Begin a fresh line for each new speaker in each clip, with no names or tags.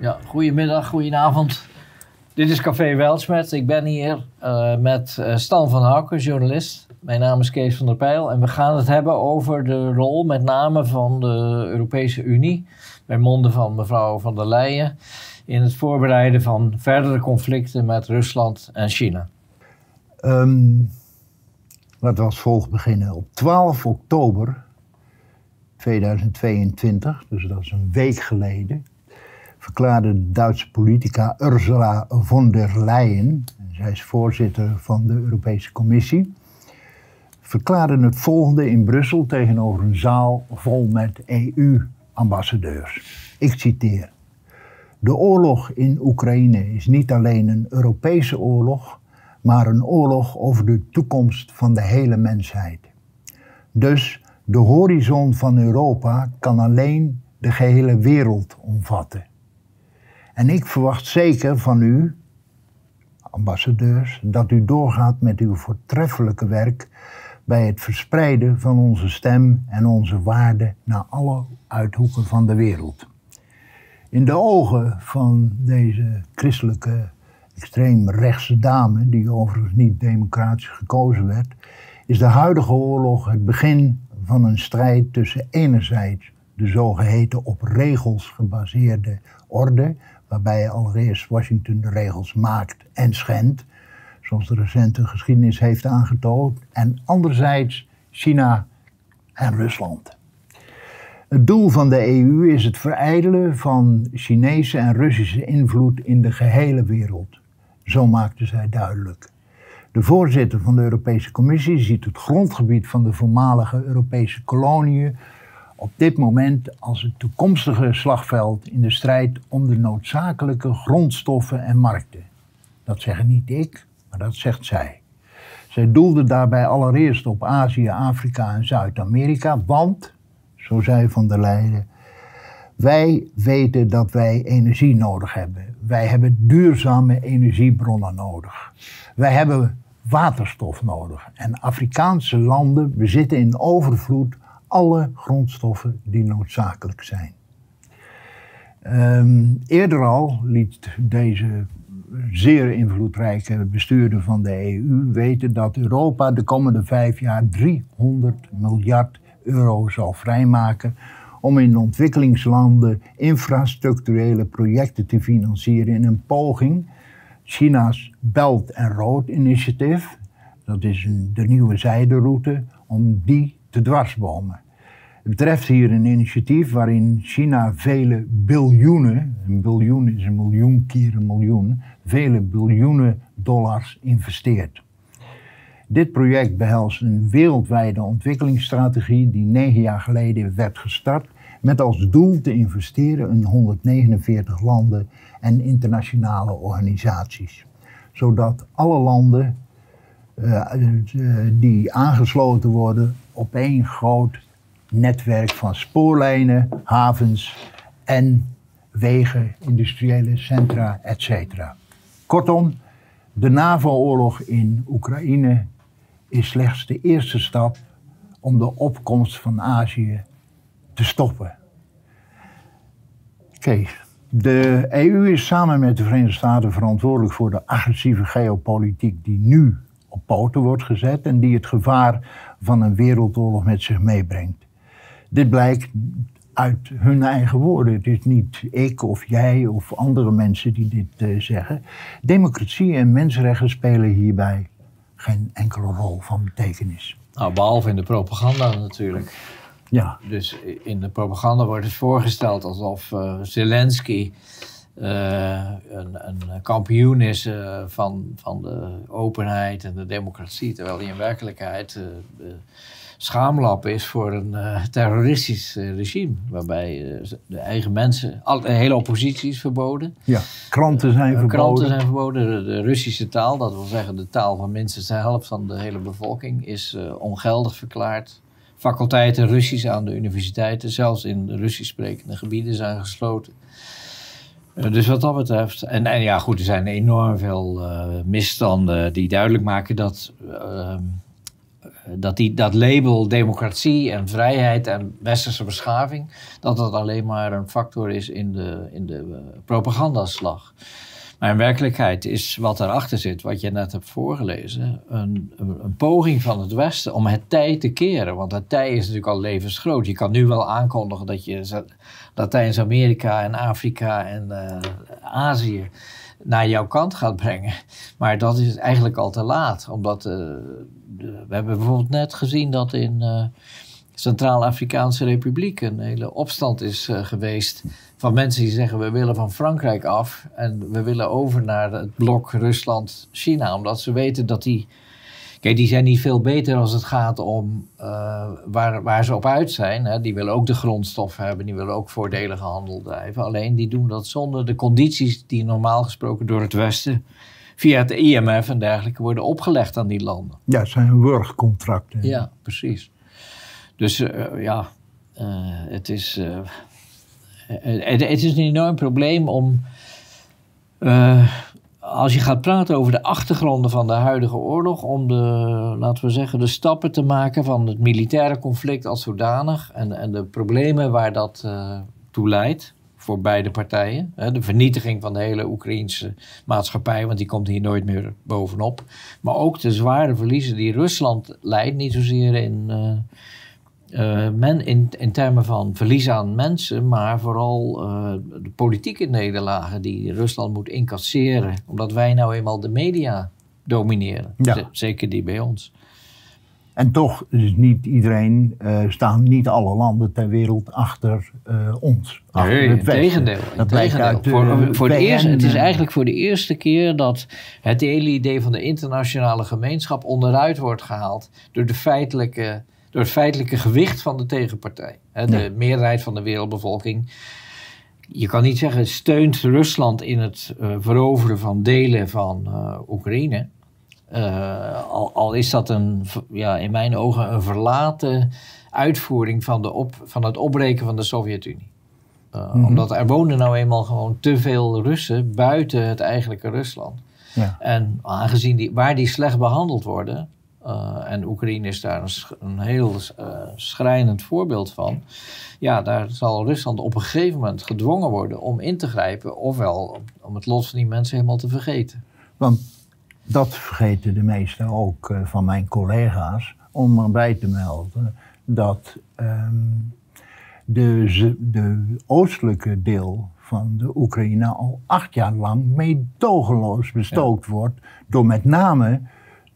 Ja, goedemiddag, goedenavond. Dit is Café Weltsmet. Ik ben hier uh, met uh, Stan van Houken, journalist. Mijn naam is Kees van der Pijl en we gaan het hebben over de rol met name van de Europese Unie, bij monden van mevrouw van der Leyen, in het voorbereiden van verdere conflicten met Rusland en China.
Um, laten we als volgt beginnen. Op 12 oktober 2022, dus dat is een week geleden, verklaarde de Duitse politica Ursula von der Leyen, zij is voorzitter van de Europese Commissie, verklaarde het volgende in Brussel tegenover een zaal vol met EU-ambassadeurs. Ik citeer. De oorlog in Oekraïne is niet alleen een Europese oorlog, maar een oorlog over de toekomst van de hele mensheid. Dus de horizon van Europa kan alleen de gehele wereld omvatten. En ik verwacht zeker van u, ambassadeurs, dat u doorgaat met uw voortreffelijke werk bij het verspreiden van onze stem en onze waarden naar alle uithoeken van de wereld. In de ogen van deze christelijke extreemrechtse dame, die overigens niet democratisch gekozen werd, is de huidige oorlog het begin van een strijd tussen enerzijds de zogeheten op regels gebaseerde orde, waarbij allereerst Washington de regels maakt en schendt, zoals de recente geschiedenis heeft aangetoond, en anderzijds China en Rusland. Het doel van de EU is het verijdelen van Chinese en Russische invloed in de gehele wereld. Zo maakte zij duidelijk. De voorzitter van de Europese Commissie ziet het grondgebied van de voormalige Europese koloniën op dit moment als het toekomstige slagveld in de strijd om de noodzakelijke grondstoffen en markten. Dat zeggen niet ik, maar dat zegt zij. Zij doelde daarbij allereerst op Azië, Afrika en Zuid-Amerika, want, zo zei Van der Leyen, wij weten dat wij energie nodig hebben. Wij hebben duurzame energiebronnen nodig. Wij hebben waterstof nodig. En Afrikaanse landen bezitten in overvloed alle grondstoffen die noodzakelijk zijn. Um, eerder al liet deze zeer invloedrijke bestuurder van de EU weten dat Europa de komende vijf jaar 300 miljard euro zal vrijmaken om in ontwikkelingslanden infrastructurele projecten te financieren in een poging China's Belt and Road Initiative, dat is de nieuwe zijderoute, om die te dwarsbomen. Het betreft hier een initiatief waarin China vele biljoenen, een biljoen is een miljoen keer een miljoen, vele biljoenen dollars investeert. Dit project behelst een wereldwijde ontwikkelingsstrategie die negen jaar geleden werd gestart met als doel te investeren in 149 landen en internationale organisaties. Zodat alle landen uh, die aangesloten worden op één groot netwerk van spoorlijnen, havens en wegen, industriële centra, etc. Kortom, de NAVO-oorlog in Oekraïne is slechts de eerste stap om de opkomst van Azië te stoppen. Oké, de EU is samen met de Verenigde Staten verantwoordelijk voor de agressieve geopolitiek die nu op poten wordt gezet en die het gevaar van een wereldoorlog met zich meebrengt. Dit blijkt uit hun eigen woorden. Het is niet ik of jij of andere mensen die dit uh, zeggen. Democratie en mensenrechten spelen hierbij geen enkele rol van betekenis.
Nou, behalve in de propaganda natuurlijk.
Ja.
Dus in de propaganda wordt het voorgesteld alsof uh, Zelensky uh, een, een, kampioen is uh, van, van de openheid en de democratie, terwijl hij in werkelijkheid de schaamlap is voor een terroristisch regime, waarbij de eigen mensen, al, de hele oppositie is verboden.
Ja, kranten zijn verboden.
Kranten zijn verboden. De, Russische taal, dat wil zeggen de taal van minstens de helft van de hele bevolking, is ongeldig verklaard faculteiten Russisch aan de universiteiten, zelfs in Russisch sprekende gebieden, zijn gesloten. Uh, dus wat dat betreft. En, en, ja, goed, er zijn enorm veel uh, misstanden die duidelijk maken dat uh, dat die, dat label democratie en vrijheid en westerse beschaving, dat dat alleen maar een factor is in de, in de uh, propagandaslag. Maar in werkelijkheid is wat erachter zit, wat je net hebt voorgelezen, een, poging van het Westen om het tij te keren. Want het tij is natuurlijk al levensgroot. Je kan nu wel aankondigen dat je Latijns-Amerika en Afrika en uh, Azië naar jouw kant gaat brengen. Maar dat is eigenlijk al te laat. Omdat de, we hebben bijvoorbeeld net gezien dat in uh, Centraal-Afrikaanse Republiek een hele opstand is geweest. Van mensen die zeggen we willen van Frankrijk af en we willen over naar het blok Rusland-China. Omdat ze weten dat die Kijk, die zijn niet veel beter als het gaat om uh, waar, waar ze op uit zijn. Hè. Die willen ook de grondstoffen hebben, die willen ook voordelige handel drijven. Alleen die doen dat zonder de condities die normaal gesproken door het Westen via het IMF en dergelijke worden opgelegd aan die landen.
Ja, het zijn wurgcontracten.
Ja, precies. Dus uh, ja, uh, het, is, het, het, is een enorm probleem om als je gaat praten over de achtergronden van de huidige oorlog, om de, laten we zeggen, de stappen te maken van het militaire conflict als zodanig en, en de problemen waar dat uh, toe leidt voor beide partijen. De vernietiging van de hele Oekraïnse maatschappij, want die komt hier nooit meer bovenop. Maar ook de zware verliezen die Rusland leidt, niet zozeer in. Uh, men in, in termen van verlies aan mensen, maar vooral uh, de politieke nederlagen die Rusland moet incasseren, omdat wij nou eenmaal de media domineren.
Ja.
Zeker die bij ons.
En toch is niet iedereen, uh, staan niet alle landen ter wereld achter ons. Achter
nee,
het
tegendeel. Dat tegendeel. Uit, voor, voor de eerste, het is eigenlijk voor de eerste keer dat het hele idee van de internationale gemeenschap onderuit wordt gehaald door de feitelijke door het feitelijke gewicht van de tegenpartij. Hè, de ja. meerderheid van de wereldbevolking. Je kan niet zeggen, steunt Rusland in het uh, veroveren van delen van uh, Oekraïne. Uh, al, al, is dat een, ja, in mijn ogen een verlaten uitvoering van, de op, van het opbreken van de Sovjet-Unie. Mm -hmm. Omdat er wonen nou eenmaal gewoon te veel Russen buiten het eigenlijke Rusland.
Ja.
En aangezien die, waar die slecht behandeld worden, en Oekraïne is daar een, een heel uh, schrijnend voorbeeld van. Ja, daar zal Rusland op een gegeven moment gedwongen worden om in te grijpen, ofwel om, om het lot van die mensen helemaal te vergeten.
Want dat vergeten de meesten ook uh, van mijn collega's, om erbij te melden dat um, de, de oostelijke deel van de Oekraïne al acht jaar lang meedogenloos bestookt ja. wordt door met name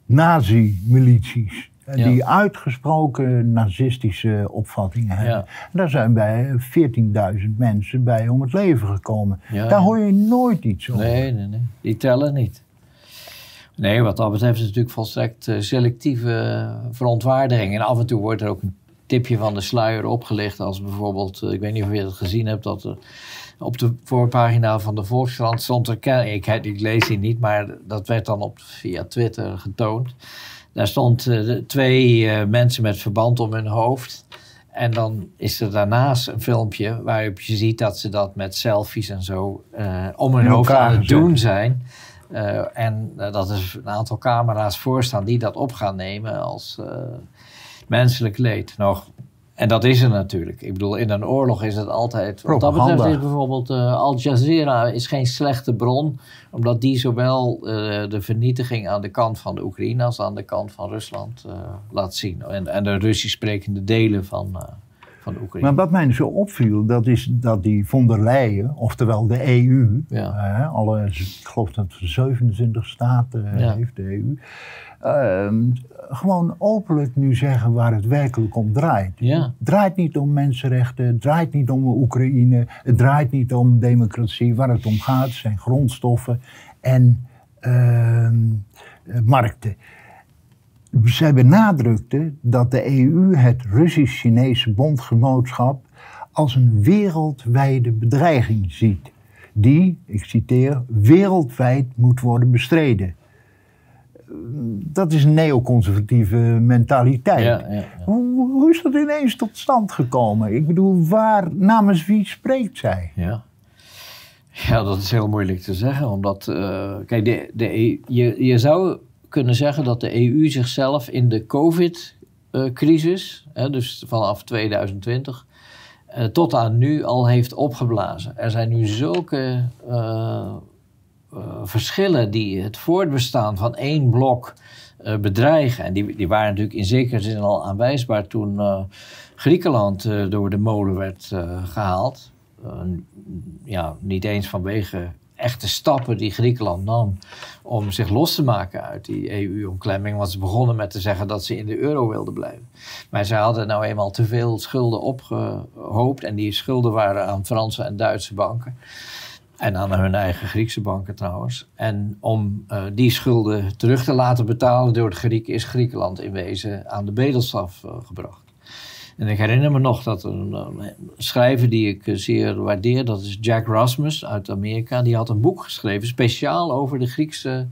nazi-milities. Ja. Die uitgesproken nazistische opvattingen hebben.
Ja.
Daar zijn bij 14.000 mensen bij om het leven gekomen. Ja, Daar hoor je nooit iets over.
Nee, nee, nee. Die tellen niet. Nee, wat dat betreft is het natuurlijk volstrekt uh, selectieve verontwaardiging. En af en toe wordt er ook een tipje van de sluier opgelicht. Als bijvoorbeeld, uh, ik weet niet of je het gezien hebt, dat er op de voorpagina van de Volkskrant stond er, ik, ik lees die niet, maar dat werd dan op, via Twitter getoond. Daar stond uh, twee uh, mensen met verband om hun hoofd. En dan is er daarnaast een filmpje waarop je ziet dat ze dat met selfies en zo uh, om hun hoofd aan het doen zijn. en dat er een aantal camera's voor staan die dat op gaan nemen als menselijk leed. Nog en dat is er natuurlijk. Ik bedoel, in een oorlog is het altijd. Wat dat betreft is bijvoorbeeld uh, Al Jazeera is geen slechte bron, omdat die zowel uh, de vernietiging aan de kant van de Oekraïne als aan de kant van Rusland uh, laat zien. En, en de Russisch sprekende delen van, van de Oekraïne.
Maar wat mij zo opviel, dat is dat die von der Leyen, oftewel de EU,
ja.
alle, ik geloof dat 27 staten
ja.
heeft de EU. Gewoon openlijk nu zeggen waar het werkelijk om draait.
Ja.
Het draait niet om mensenrechten, het draait niet om Oekraïne, het draait niet om democratie. Waar het om gaat zijn grondstoffen en uh, markten. Zij benadrukte dat de EU het Russisch-Chinese bondgenootschap als een wereldwijde bedreiging ziet. Die, ik citeer, wereldwijd moet worden bestreden dat is een neoconservatieve mentaliteit.
Ja, ja, ja.
Hoe, hoe, is dat ineens tot stand gekomen? Ik bedoel, waar, namens wie spreekt zij?
Ja, ja dat is heel moeilijk te zeggen. Omdat, uh, kijk, de, de, je, je zou kunnen zeggen dat de EU zichzelf in de COVID schuldencrisis, dus vanaf 2020, tot aan nu al heeft opgeblazen. Er zijn nu zulke verschillen die het voortbestaan van één blok bedreigen. En die, die waren natuurlijk in zekere zin al aanwijsbaar toen Griekenland door de molen werd gehaald. ja, niet eens vanwege echte stappen die Griekenland nam om zich los te maken uit die EU-omklemming. Want ze begonnen met te zeggen dat ze in de euro wilden blijven. Maar ze hadden nou eenmaal te veel schulden opgehoopt. En die schulden waren aan Franse en Duitse banken. En aan hun eigen Griekse banken trouwens. En om uh, die schulden terug te laten betalen door de Grieken, is Griekenland in wezen aan de bedelstaf uh, gebracht. En ik herinner me nog dat een, schrijver die ik eh, zeer waardeer, dat is Jack Rasmus uit Amerika, die had een boek geschreven speciaal over de Griekse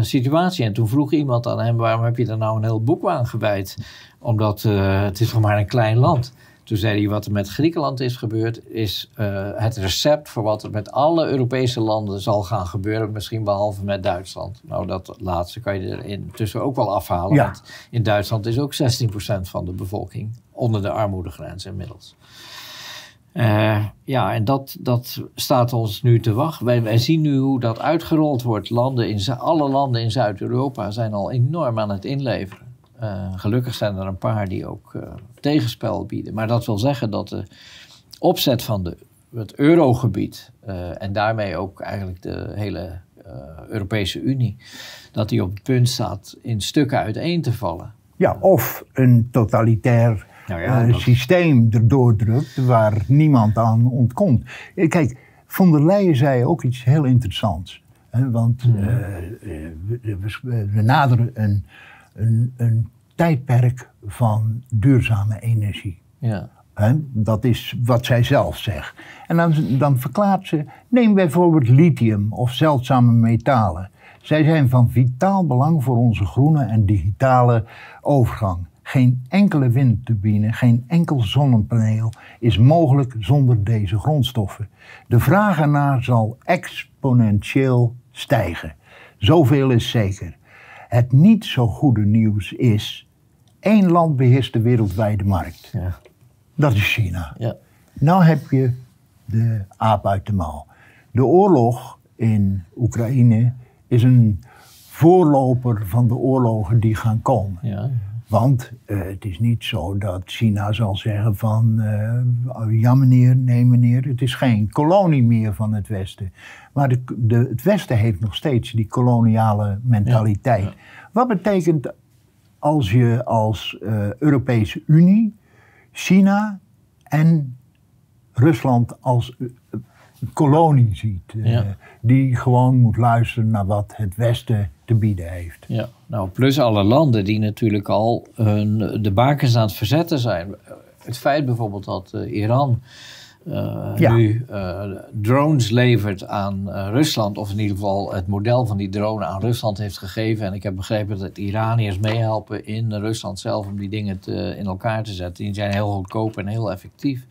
situatie. En toen vroeg iemand aan hem, waarom heb je daar nou een heel boek aan gewijd? Omdat het is nog maar een klein land. Toen zei hij, wat er met Griekenland is gebeurd, is uh, het recept voor wat er met alle Europese landen zal gaan gebeuren. Misschien behalve met Duitsland. Nou, dat laatste kan je er intussen ook wel afhalen.
Ja.
Want in Duitsland is ook 16% van de bevolking onder de armoedegrens inmiddels. Uh, ja, en dat, dat staat ons nu te wachten. Wij, wij zien nu hoe dat uitgerold wordt. Landen in, alle landen in Zuid-Europa zijn al enorm aan het inleveren. Uh, gelukkig zijn er een paar die ook uh, tegenspel bieden. Maar dat wil zeggen dat de opzet van de, het eurogebied uh, en daarmee ook eigenlijk de hele Europese Unie, dat die op het punt staat in stukken uiteen te vallen.
Ja, of een totalitair nou ja, dat... systeem erdoor drukt waar niemand aan ontkomt. Kijk, von der Leyen zei ook iets heel interessants. Hè, want hmm. we, we, we naderen een een, een tijdperk van duurzame energie.
Ja.
Dat is wat zij zelf zegt. En dan, dan verklaart ze, neem bijvoorbeeld lithium of zeldzame metalen. Zij zijn van vitaal belang voor onze groene en digitale overgang. Geen enkele windturbine, geen enkel zonnepaneel is mogelijk zonder deze grondstoffen. De vraag ernaar zal exponentieel stijgen. Zoveel is zeker. Het niet zo goede nieuws is, één land beheerst de wereldwijde markt.
Ja.
Dat is China.
Ja.
Nou heb je de aap uit de mouw. De oorlog in Oekraïne is een voorloper van de oorlogen die gaan komen.
Ja.
Want uh, het is niet zo dat China zal zeggen van uh, ja meneer, nee meneer, het is geen kolonie meer van het Westen. Maar de, de, het Westen heeft nog steeds die koloniale mentaliteit.
Ja, ja.
Wat betekent als je als uh, Europese Unie, China en Rusland als kolonie ziet.
Ja.
Die gewoon moet luisteren naar wat het Westen te bieden heeft.
Ja, nou plus alle landen die natuurlijk al hun, de bakens aan het verzetten zijn. Het feit bijvoorbeeld dat uh, Iran uh,
Ja.
nu uh, drones levert aan Rusland, of in ieder geval het model van die drone aan Rusland heeft gegeven. En ik heb begrepen dat Iraniërs meehelpen in Rusland zelf om die dingen te, in elkaar te zetten. Die zijn heel goedkoop en heel effectief.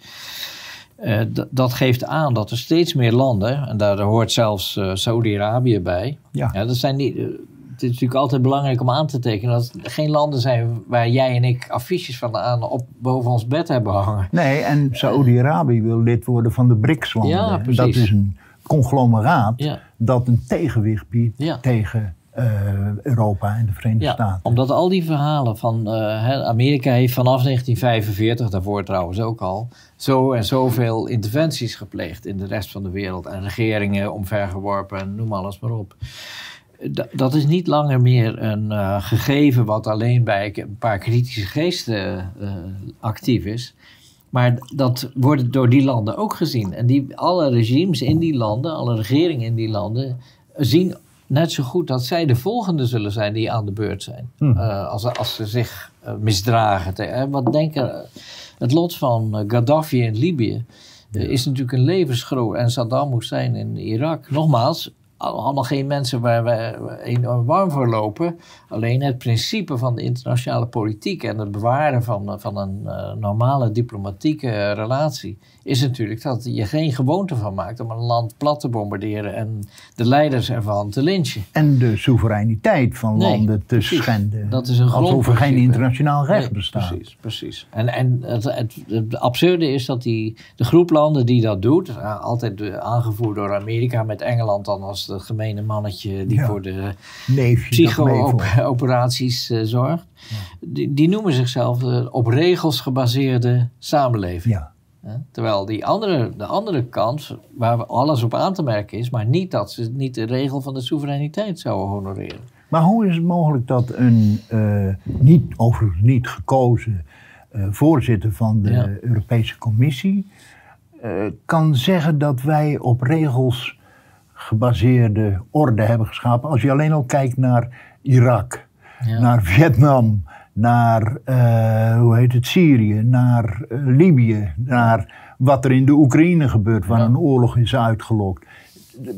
Uh, dat geeft aan dat er steeds meer landen, en daar hoort zelfs uh, Saudi-Arabië bij.
Ja.
dat zijn niet, uh, het is natuurlijk altijd belangrijk om aan te tekenen dat het geen landen zijn waar jij en ik affiches van aan op boven ons bed hebben hangen.
Nee, en Saudi-Arabië wil lid worden van de BRICS-landen.
Ja, precies.
dat is een conglomeraat
Ja.
dat een tegenwicht biedt
Ja.
tegen eh, Europa en de Verenigde
Ja,
Staten.
omdat al die verhalen van eh, Amerika heeft vanaf 1945, daarvoor trouwens ook al, zo en zoveel interventies gepleegd in de rest van de wereld en regeringen omvergeworpen en noem alles maar op. Dat is niet langer meer een eh, gegeven wat alleen bij een paar kritische geesten eh, actief is. Maar dat wordt door die landen ook gezien. En die, alle regimes in die landen, alle regeringen in die landen, zien net zo goed dat zij de volgende zullen zijn die aan de beurt zijn.
Hm.
Uh, als, als ze zich misdragen. Te, wat denken, het lot van eh, Gaddafi in Libië ja. is natuurlijk een levensgroot. En Saddam Hussein in Irak. Nogmaals, allemaal geen mensen waar we enorm warm voor lopen. Alleen het principe van de internationale politiek en het bewaren van, van een uh, normale diplomatieke relatie is natuurlijk dat je geen gewoonte van maakt om een land plat te bombarderen en de leiders ervan te lynchen.
En de soevereiniteit van landen te precies. schenden.
Dat is een
Alsof er geen internationaal recht nee, bestaat.
Precies, precies. En, en het, het, het, absurde is dat die, de groep landen die dat doet, altijd aangevoerd door Amerika met Engeland dan als de gemene mannetje die voor de psycho-operaties uh, zorgt, ja. die, die, noemen zichzelf op regels gebaseerde samenleving.
Ja.
Terwijl die andere, de andere kant, waar alles op aan te merken is, maar niet dat ze niet de regel van de soevereiniteit zouden honoreren.
Maar hoe is het mogelijk dat een uh, niet, overigens niet gekozen uh, voorzitter van de. Europese Commissie kan zeggen dat wij op regels gebaseerde orde hebben geschapen? Als je alleen al kijkt naar Irak, ja. naar Vietnam, naar, uh, hoe heet het, Syrië, naar uh, Libië, naar wat er in de Oekraïne gebeurt, waar ja. een oorlog is uitgelokt.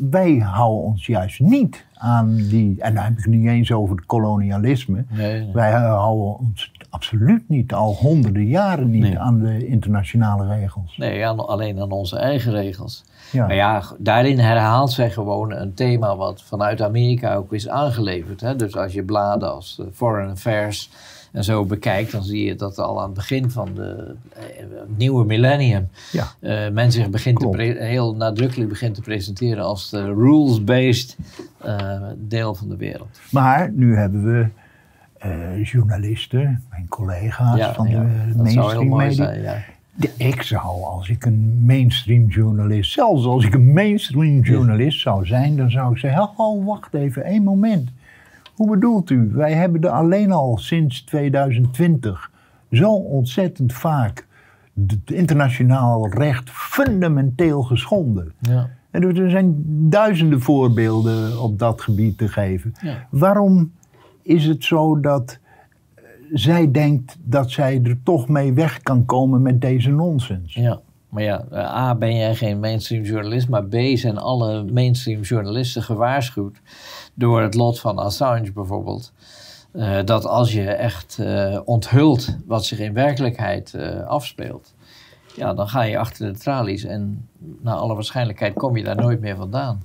Wij houden ons juist niet aan die, en dan heb ik het niet eens over het kolonialisme. Nee, nee. Wij houden ons absoluut niet, al honderden jaren niet, nee. aan de internationale regels.
Nee, aan, alleen aan onze eigen regels. Ja. Maar ja, daarin herhaalt zij gewoon een thema wat vanuit Amerika ook is aangeleverd. Hè? Dus als je bladen als Foreign Affairs en zo bekijkt, dan zie je dat al aan het begin van de uh, nieuwe millennium
ja.
uh, men zich begint te heel nadrukkelijk begint te presenteren als de rules-based uh, deel van de wereld.
Maar nu hebben we journalisten, mijn collega's ja, van ja, de mainstream media.
Zijn, ja.
Ik zou, als ik een mainstream journalist, zelfs als ik een mainstream journalist zou zijn, dan zou ik zeggen: oh, wacht even, één moment. Hoe bedoelt u? Wij hebben er alleen al sinds 2020 zo ontzettend vaak het internationaal recht fundamenteel geschonden.
Ja.
En er zijn duizenden voorbeelden op dat gebied te geven.
Ja.
Waarom is het zo dat zij denkt dat zij er toch mee weg kan komen met deze nonsens?
Ja. Maar ja, A, ben jij geen mainstream journalist, maar B, zijn alle mainstream journalisten gewaarschuwd door het lot van Assange bijvoorbeeld. Uh, dat als je echt onthult wat zich in werkelijkheid afspeelt, ja, dan ga je achter de tralies en naar alle waarschijnlijkheid kom je daar nooit meer vandaan,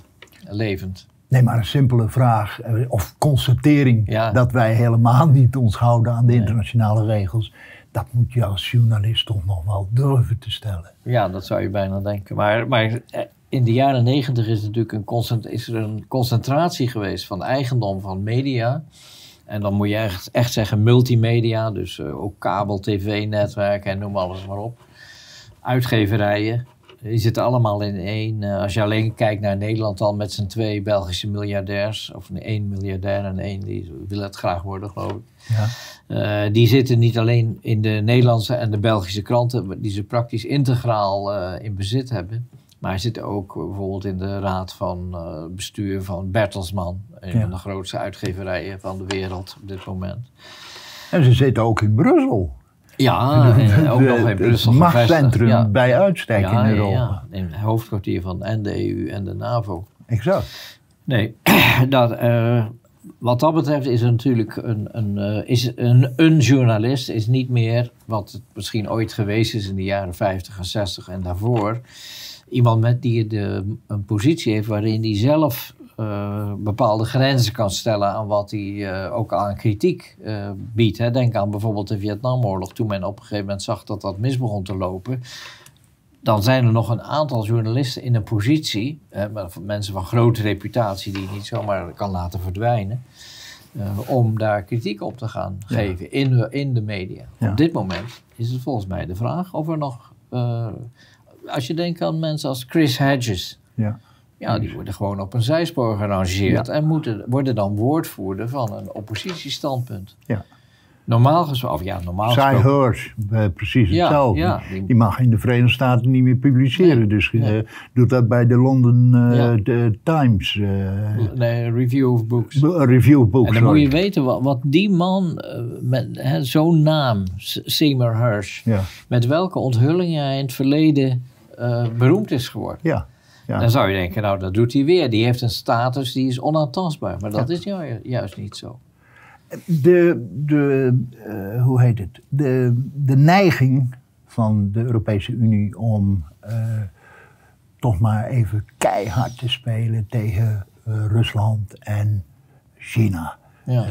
levend.
Nee, maar een simpele vraag of constatering
ja.
dat wij helemaal niet ons houden aan de internationale nee. regels. Dat moet je als journalist toch nog wel durven te stellen.
Ja, dat zou je bijna denken. Maar, maar in de jaren negentig is, natuurlijk een is er een concentratie geweest van eigendom van media. En dan moet je echt, echt zeggen multimedia, dus uh, ook kabel, tv-netwerken en noem alles maar op. Uitgeverijen, die zitten allemaal in één. Uh, als je alleen kijkt naar Nederland dan met z'n twee Belgische miljardairs, of één miljardair en één die wil het graag worden, geloof ik.
Ja.
Uh, die zitten niet alleen in de Nederlandse en de Belgische kranten, die ze praktisch integraal in bezit hebben. Maar hij zit ook bijvoorbeeld in de raad van uh, bestuur van Bertelsmann. Een ja. van de grootste uitgeverijen van de wereld op dit moment.
En ze zitten ook in Brussel.
Ja, en ook nog in Brussel
Het machtscentrum ja. bij uitstek ja, in Europa.
Ja, in het hoofdkwartier van en de EU en de NAVO.
Exact.
Nee, dat, uh, wat dat betreft is er natuurlijk een, een, uh, is een, een journalist is niet meer wat het misschien ooit geweest is in de jaren 50 en 60 en daarvoor iemand met die de, een positie heeft waarin hij zelf uh, bepaalde grenzen kan stellen aan wat hij uh, ook aan kritiek uh, biedt. Hè. Denk aan bijvoorbeeld de Vietnamoorlog, toen men op een gegeven moment zag dat dat mis begon te lopen. Dan zijn er nog een aantal journalisten in een positie, mensen van grote reputatie die je niet zomaar kan laten verdwijnen, om daar kritiek op te gaan ja. geven in de, in de media. Ja. Op dit moment is het volgens mij de vraag of er nog als je denkt aan mensen als Chris Hedges.
Ja.
Ja, die worden gewoon op een zijspoor gerangeerd ja. en moeten, worden dan woordvoerder van een oppositiestandpunt.
Ja.
Normaal gesproken, ja, normaal
Cy Hirsch, eh, precies
ja,
hetzelfde.
Ja,
die, die, mag in de Verenigde Staten niet meer publiceren.
Nee,
dus
nee.
uh, doet dat bij de London uh, de Times.
nee, Review of Books.
review of Books,
En dan
sorry.
moet je weten wat, wat die man met zo'n naam, Seymour Hirsch,
ja.
met welke onthullingen hij in het verleden beroemd is geworden.
Ja. Ja.
Dan zou je denken, nou dat doet hij weer. Die heeft een status die is onaantastbaar. Maar dat is ju- juist niet zo.
De, de, eh, hoe heet het? De, de neiging van de Europese Unie om eh, toch maar even keihard te spelen tegen eh, Rusland en China.
Ja.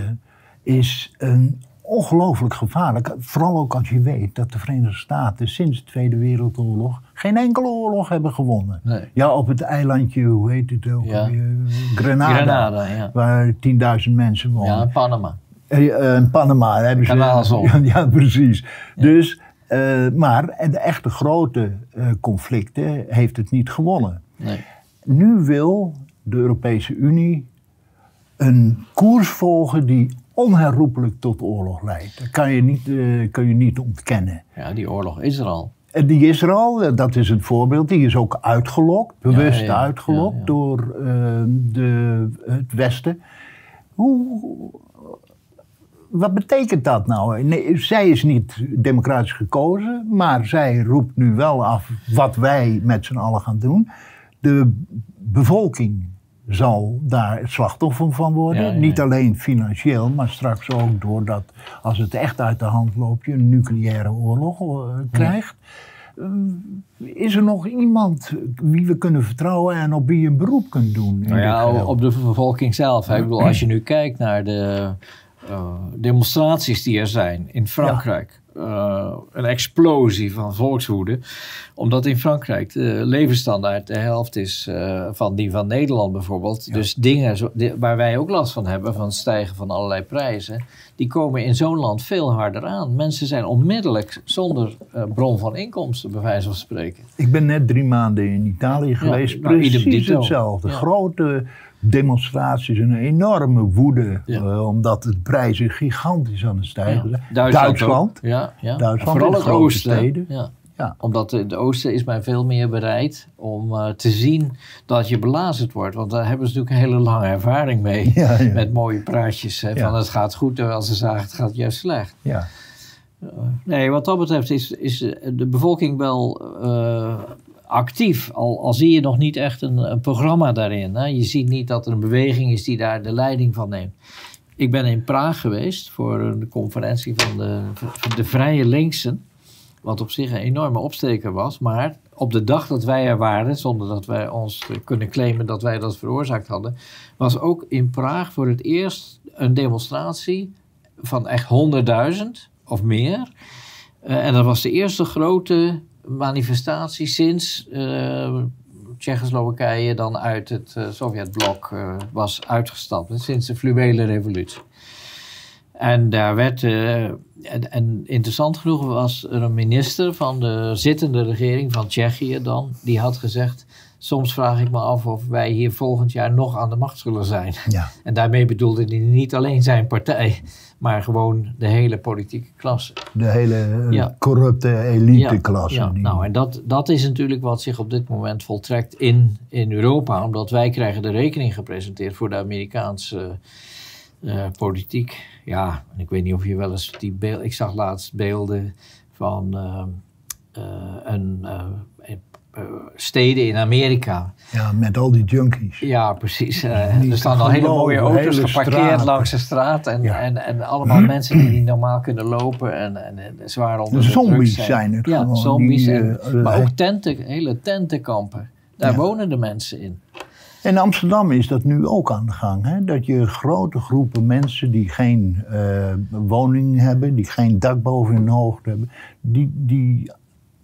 is een ongelooflijk gevaarlijk. Vooral ook als je weet dat de Verenigde Staten sinds de Tweede Wereldoorlog geen enkele oorlog hebben gewonnen.
Nee.
Ja, op het eilandje, hoe heet het ook?
Ja.
Grenada.
Grenada, ja.
Waar 10.000 mensen wonen.
Ja, Panama.
Eh, eh, Panama hebben ze. Ja, ja, precies. Dus, eh, maar en de echte grote conflicten heeft het niet gewonnen.
Nee.
Nu wil de Europese Unie een koers volgen die onherroepelijk tot oorlog leidt. Dat kan je niet, eh, kan je niet ontkennen.
Ja, die oorlog is er al.
En die is er al, dat is het voorbeeld. Die is ook uitgelokt, bewust
Ja, ja,
uitgelokt
ja,
door eh, de, het Westen. Hoe, wat betekent dat nou? Nee, zij is niet democratisch gekozen, maar zij roept nu wel af wat wij met z'n allen gaan doen. De bevolking zal daar het slachtoffer van worden.
Ja, ja, ja.
Niet alleen financieel, maar straks ook doordat als het echt uit de hand loopt, je een nucleaire oorlog eh, krijgt. Eh, is er nog iemand wie we kunnen vertrouwen en op wie je een beroep kunt doen? in
Nou ja, op de bevolking zelf. Ik bedoel, als je nu kijkt naar de eh, demonstraties die er zijn in Frankrijk. Eh, een explosie van volkswoede. Omdat in Frankrijk de levensstandaard de helft is eh, van die van Nederland bijvoorbeeld. Dus dingen zo- waar wij ook last van hebben, van het stijgen van allerlei prijzen. Die komen in zo'n land veel harder aan. Mensen zijn onmiddellijk zonder eh, bron van inkomsten, bij wijze van spreken.
Ik ben net drie maanden in Italië geweest.
nou, idem
Precies hetzelfde.
Ja.
Grote demonstraties, een enorme woede.
Ja.
eh, omdat de prijzen gigantisch aan het stijgen zijn.
Ja.
Duitsland.
ja.
Duitsland
Vooral
in
het
grote
oosten.
steden.
Ja. Omdat het oosten is men veel meer bereid om eh, te zien dat je belazerd wordt. Want daar hebben ze natuurlijk een hele lange ervaring mee.
Ja, ja.
Met mooie praatjes hè, van het gaat goed, terwijl ze zagen het gaat juist slecht.
Ja.
Nee, wat dat betreft is, is de bevolking wel eh, actief. Al, al zie je nog niet echt een, een programma daarin. Hè. Je ziet niet dat er een beweging is die daar de leiding van neemt. Ik ben in Praag geweest voor een conferentie van de, de Vrije Linksen. Wat op zich een enorme opsteker was. Maar op de dag dat wij er waren, zonder dat wij ons kunnen claimen dat wij dat veroorzaakt hadden, was ook in Praag voor het eerst een demonstratie van echt 100.000 of meer. Eh, en dat was de eerste grote manifestatie sinds eh, Tsjechoslowakije dan uit het eh, Sovjetblok eh, was uitgestapt. Sinds de fluwele revolutie. En daar werd, en, en interessant genoeg was er een minister van de zittende regering van Tsjechië dan, die had gezegd, soms vraag ik me af of wij hier volgend jaar nog aan de macht zullen zijn.
Ja.
En daarmee bedoelde hij niet alleen zijn partij, maar gewoon de hele politieke klasse.
De hele eh,
Ja.
corrupte eliteklasse.
Ja,
die-
nou, en dat, dat is natuurlijk wat zich op dit moment voltrekt in, in Europa. Omdat wij krijgen de rekening gepresenteerd voor de Amerikaanse eh, politiek. Ja, en ik weet niet of je wel eens die beeld... Ik zag laatst beelden van eh, eh, een, steden in Amerika.
ja, met al die junkies.
Ja, precies. Eh, er staan al hele mooie auto's
hele
geparkeerd
straten.
langs de straat. En,
Ja.
en, en allemaal mensen die niet normaal kunnen lopen en, en, en zwaar onder
De
de
zombies
zijn.
zijn het
ja,
gewoon,
zombies.
die,
en-
eh,
maar
eh,
ook tenten, hele tentenkampen. Daar
Ja.
wonen de mensen in.
In Amsterdam is dat nu ook aan de gang. Hè? Dat je grote groepen mensen die geen eh, woning hebben, die geen dak boven hun hoofd hebben, die, die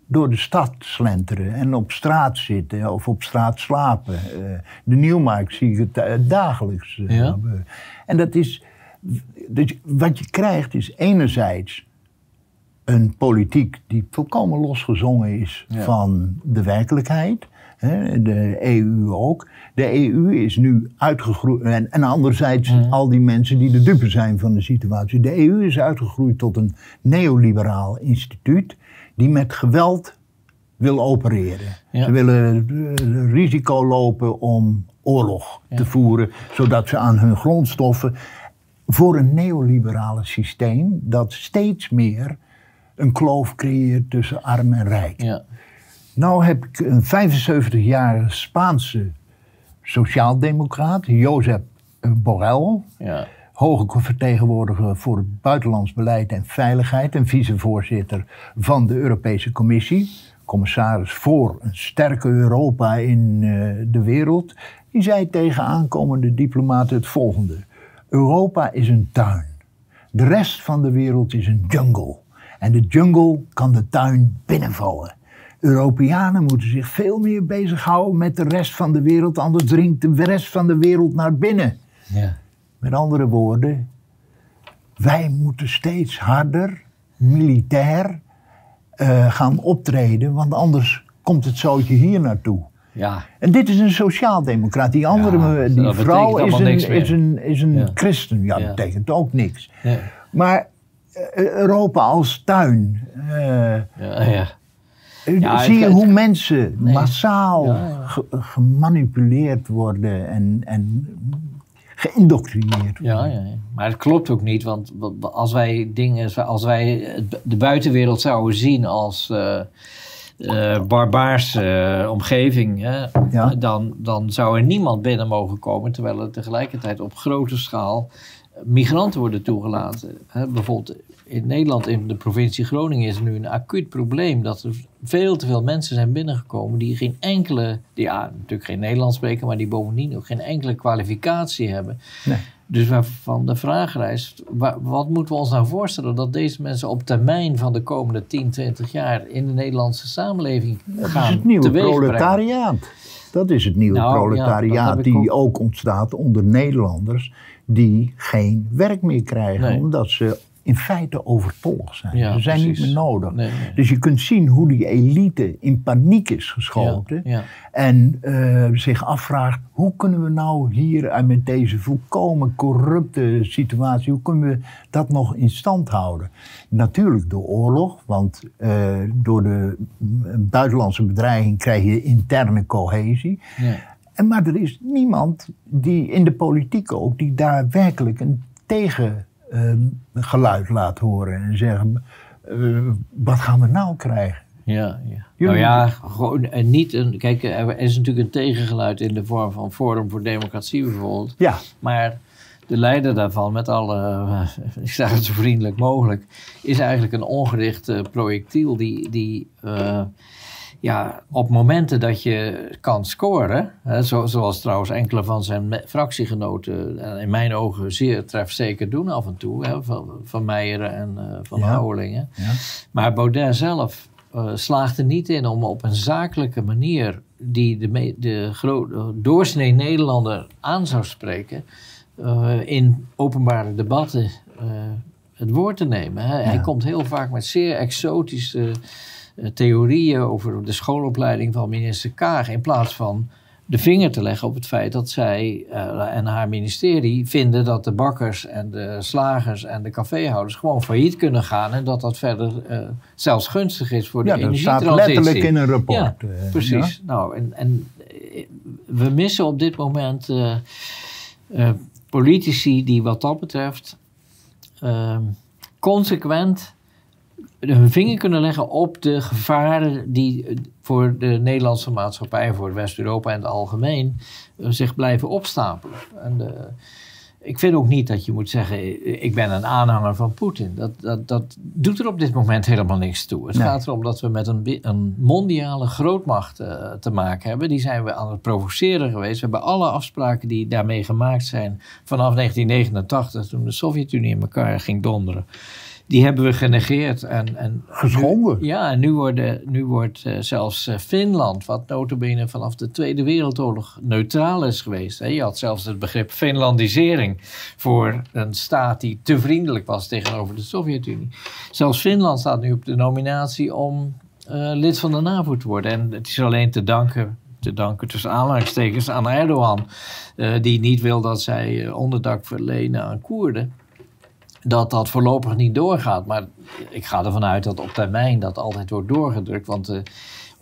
door de stad slenteren en op straat zitten of op straat slapen. Eh, de Nieuwmarkt zie ik het eh, dagelijks eh,
Ja.
En dat is, wat je krijgt is enerzijds een politiek die volkomen losgezongen is
Ja.
van de werkelijkheid. Hè, de EU ook. De EU is nu uitgegroeid. En, en anderzijds
Mhm.
al die mensen die de dupe zijn van de situatie. De EU is uitgegroeid tot een neoliberaal instituut. Die met geweld wil opereren.
Ja.
Ze willen eh, risico lopen om oorlog
Ja.
te voeren. zodat ze aan hun grondstoffen. voor een neoliberale systeem. dat steeds meer een kloof creëert tussen arm en rijk.
Ja.
Nou heb ik een 75-jarige Spaanse sociaaldemocraat, Josep Borrell,
Ja.
Hoge vertegenwoordiger voor buitenlands beleid en veiligheid en vicevoorzitter van de Europese Commissie, commissaris voor een sterke Europa in eh, de wereld, die zei tegen aankomende diplomaten het volgende: Europa is een tuin. De rest van de wereld is een jungle. En de jungle kan de tuin binnenvallen. Europeanen moeten zich veel meer bezighouden met de rest van de wereld, anders dringt de rest van de wereld naar binnen.
Ja.
Met andere woorden, wij moeten steeds harder, militair, eh, gaan optreden, want anders komt het zootje hier naartoe.
Ja.
En dit is een sociaaldemocraat. Die andere,
Ja,
die vrouw is een, is een, is een
Ja.
christen. Ja, dat betekent ook niks.
Ja.
Maar eh, Europa als tuin.
Ja, ja. Ja,
zie je hoe mensen massaal gemanipuleerd worden en, en geïndoctrineerd worden?
Ja, ja, ja. maar het klopt ook niet, want wa- wa- als wij dingen, als wij de buitenwereld zouden zien als eh eh, barbaarse eh, omgeving, hè,
Ja.
dan, dan zou er niemand binnen mogen komen, terwijl er tegelijkertijd op grote schaal migranten worden toegelaten. Hè, bijvoorbeeld in Nederland, in de provincie Groningen, is er nu een acuut probleem dat er veel te veel mensen zijn binnengekomen die geen enkele, die ja, natuurlijk geen Nederlands spreken, maar die bovendien ook geen enkele kwalificatie hebben.
Nee.
Dus waarvan de vraag rijst, wa- wat moeten we ons nou voorstellen dat deze mensen op termijn van de komende 10, 20 jaar in de Nederlandse samenleving
Dat is
gaan
het nieuwe proletariaat. Dat is het nieuwe
Nou,
proletariaat die
ook.
ook ontstaat onder Nederlanders die geen werk meer krijgen
Nee.
omdat ze in feite overtollig zijn.
Ja,
ze zijn
precies.
niet meer nodig.
Nee, nee.
Dus je kunt zien hoe die elite in paniek is geschoten
Ja, ja.
en eh, zich afvraagt hoe kunnen we nou hier eh, met deze volkomen corrupte situatie, hoe kunnen we dat nog in stand houden? Natuurlijk door oorlog, want eh, door de mm, buitenlandse bedreiging krijg je interne cohesie.
Ja.
En, maar er is niemand die in de politiek ook, die daar werkelijk een tegengeluid laat horen en zeggen, eh, wat gaan we nou krijgen?
Ja, ja.
Jullie-
Nou ja, gewoon en niet een. Kijk, er is natuurlijk een tegengeluid in de vorm van Forum voor Democratie bijvoorbeeld.
Ja,
Maar de leider daarvan, met alle, eh, ik zeg het zo vriendelijk mogelijk, is eigenlijk een ongericht eh, projectiel die, die eh, ja, op momenten dat je kan scoren, hè, zo, zoals trouwens enkele van zijn fractiegenoten eh, in mijn ogen zeer trefzeker doen af en toe, hè, van, van Meijeren en eh, van
Ja.
Houwelingen.
ja.
Maar Baudet zelf eh, slaagt er niet in om op een zakelijke manier die de, de doorsnee Nederlander aan zou spreken, in openbare debatten het woord te nemen. Hè. Hij komt heel vaak met zeer exotische theorieën over de schoolopleiding van minister Kaag, in plaats van de vinger te leggen op het feit dat zij eh, en haar ministerie vinden dat de bakkers en de slagers en de caféhouders gewoon failliet kunnen gaan en dat dat verder eh, zelfs gunstig is voor de
ja dat staat
energietransitie.
letterlijk in een rapport.
Ja,
eh,
Precies. Nou, en, en eh, we missen op dit moment eh, eh, politici die wat dat betreft ehm, consequent hun vinger kunnen leggen op de gevaren die eh, voor de Nederlandse maatschappij, voor West-Europa en het algemeen, eh, zich blijven opstapelen. En de, ik vind ook niet dat je moet zeggen, eh, ik ben een aanhanger van Poetin. Dat, dat, dat doet er op dit moment helemaal niks toe. Het
Nee.
gaat erom dat we met een, een mondiale grootmacht eh, te maken hebben. Die zijn we aan het provoceren geweest. We hebben alle afspraken die daarmee gemaakt zijn vanaf 1989, toen de Sovjet-Unie in elkaar ging donderen. Die hebben we genegeerd. En, en
Geschonden.
Nu, ja, en nu, worden, nu wordt eh, zelfs eh, Finland, wat notabene vanaf de Tweede Wereldoorlog neutraal is geweest. Hè. Je had zelfs het begrip Finlandisering voor een staat die te vriendelijk was tegenover de Sovjet-Unie. Zelfs Finland staat nu op de nominatie om eh, lid van de NAVO te worden. En het is alleen te danken te danken tussen aanhalingstekens aan Erdogan, die niet wil dat zij onderdak verlenen aan Koerden. Dat dat voorlopig niet doorgaat. Maar ik ga ervan uit dat op termijn dat altijd wordt doorgedrukt. Want de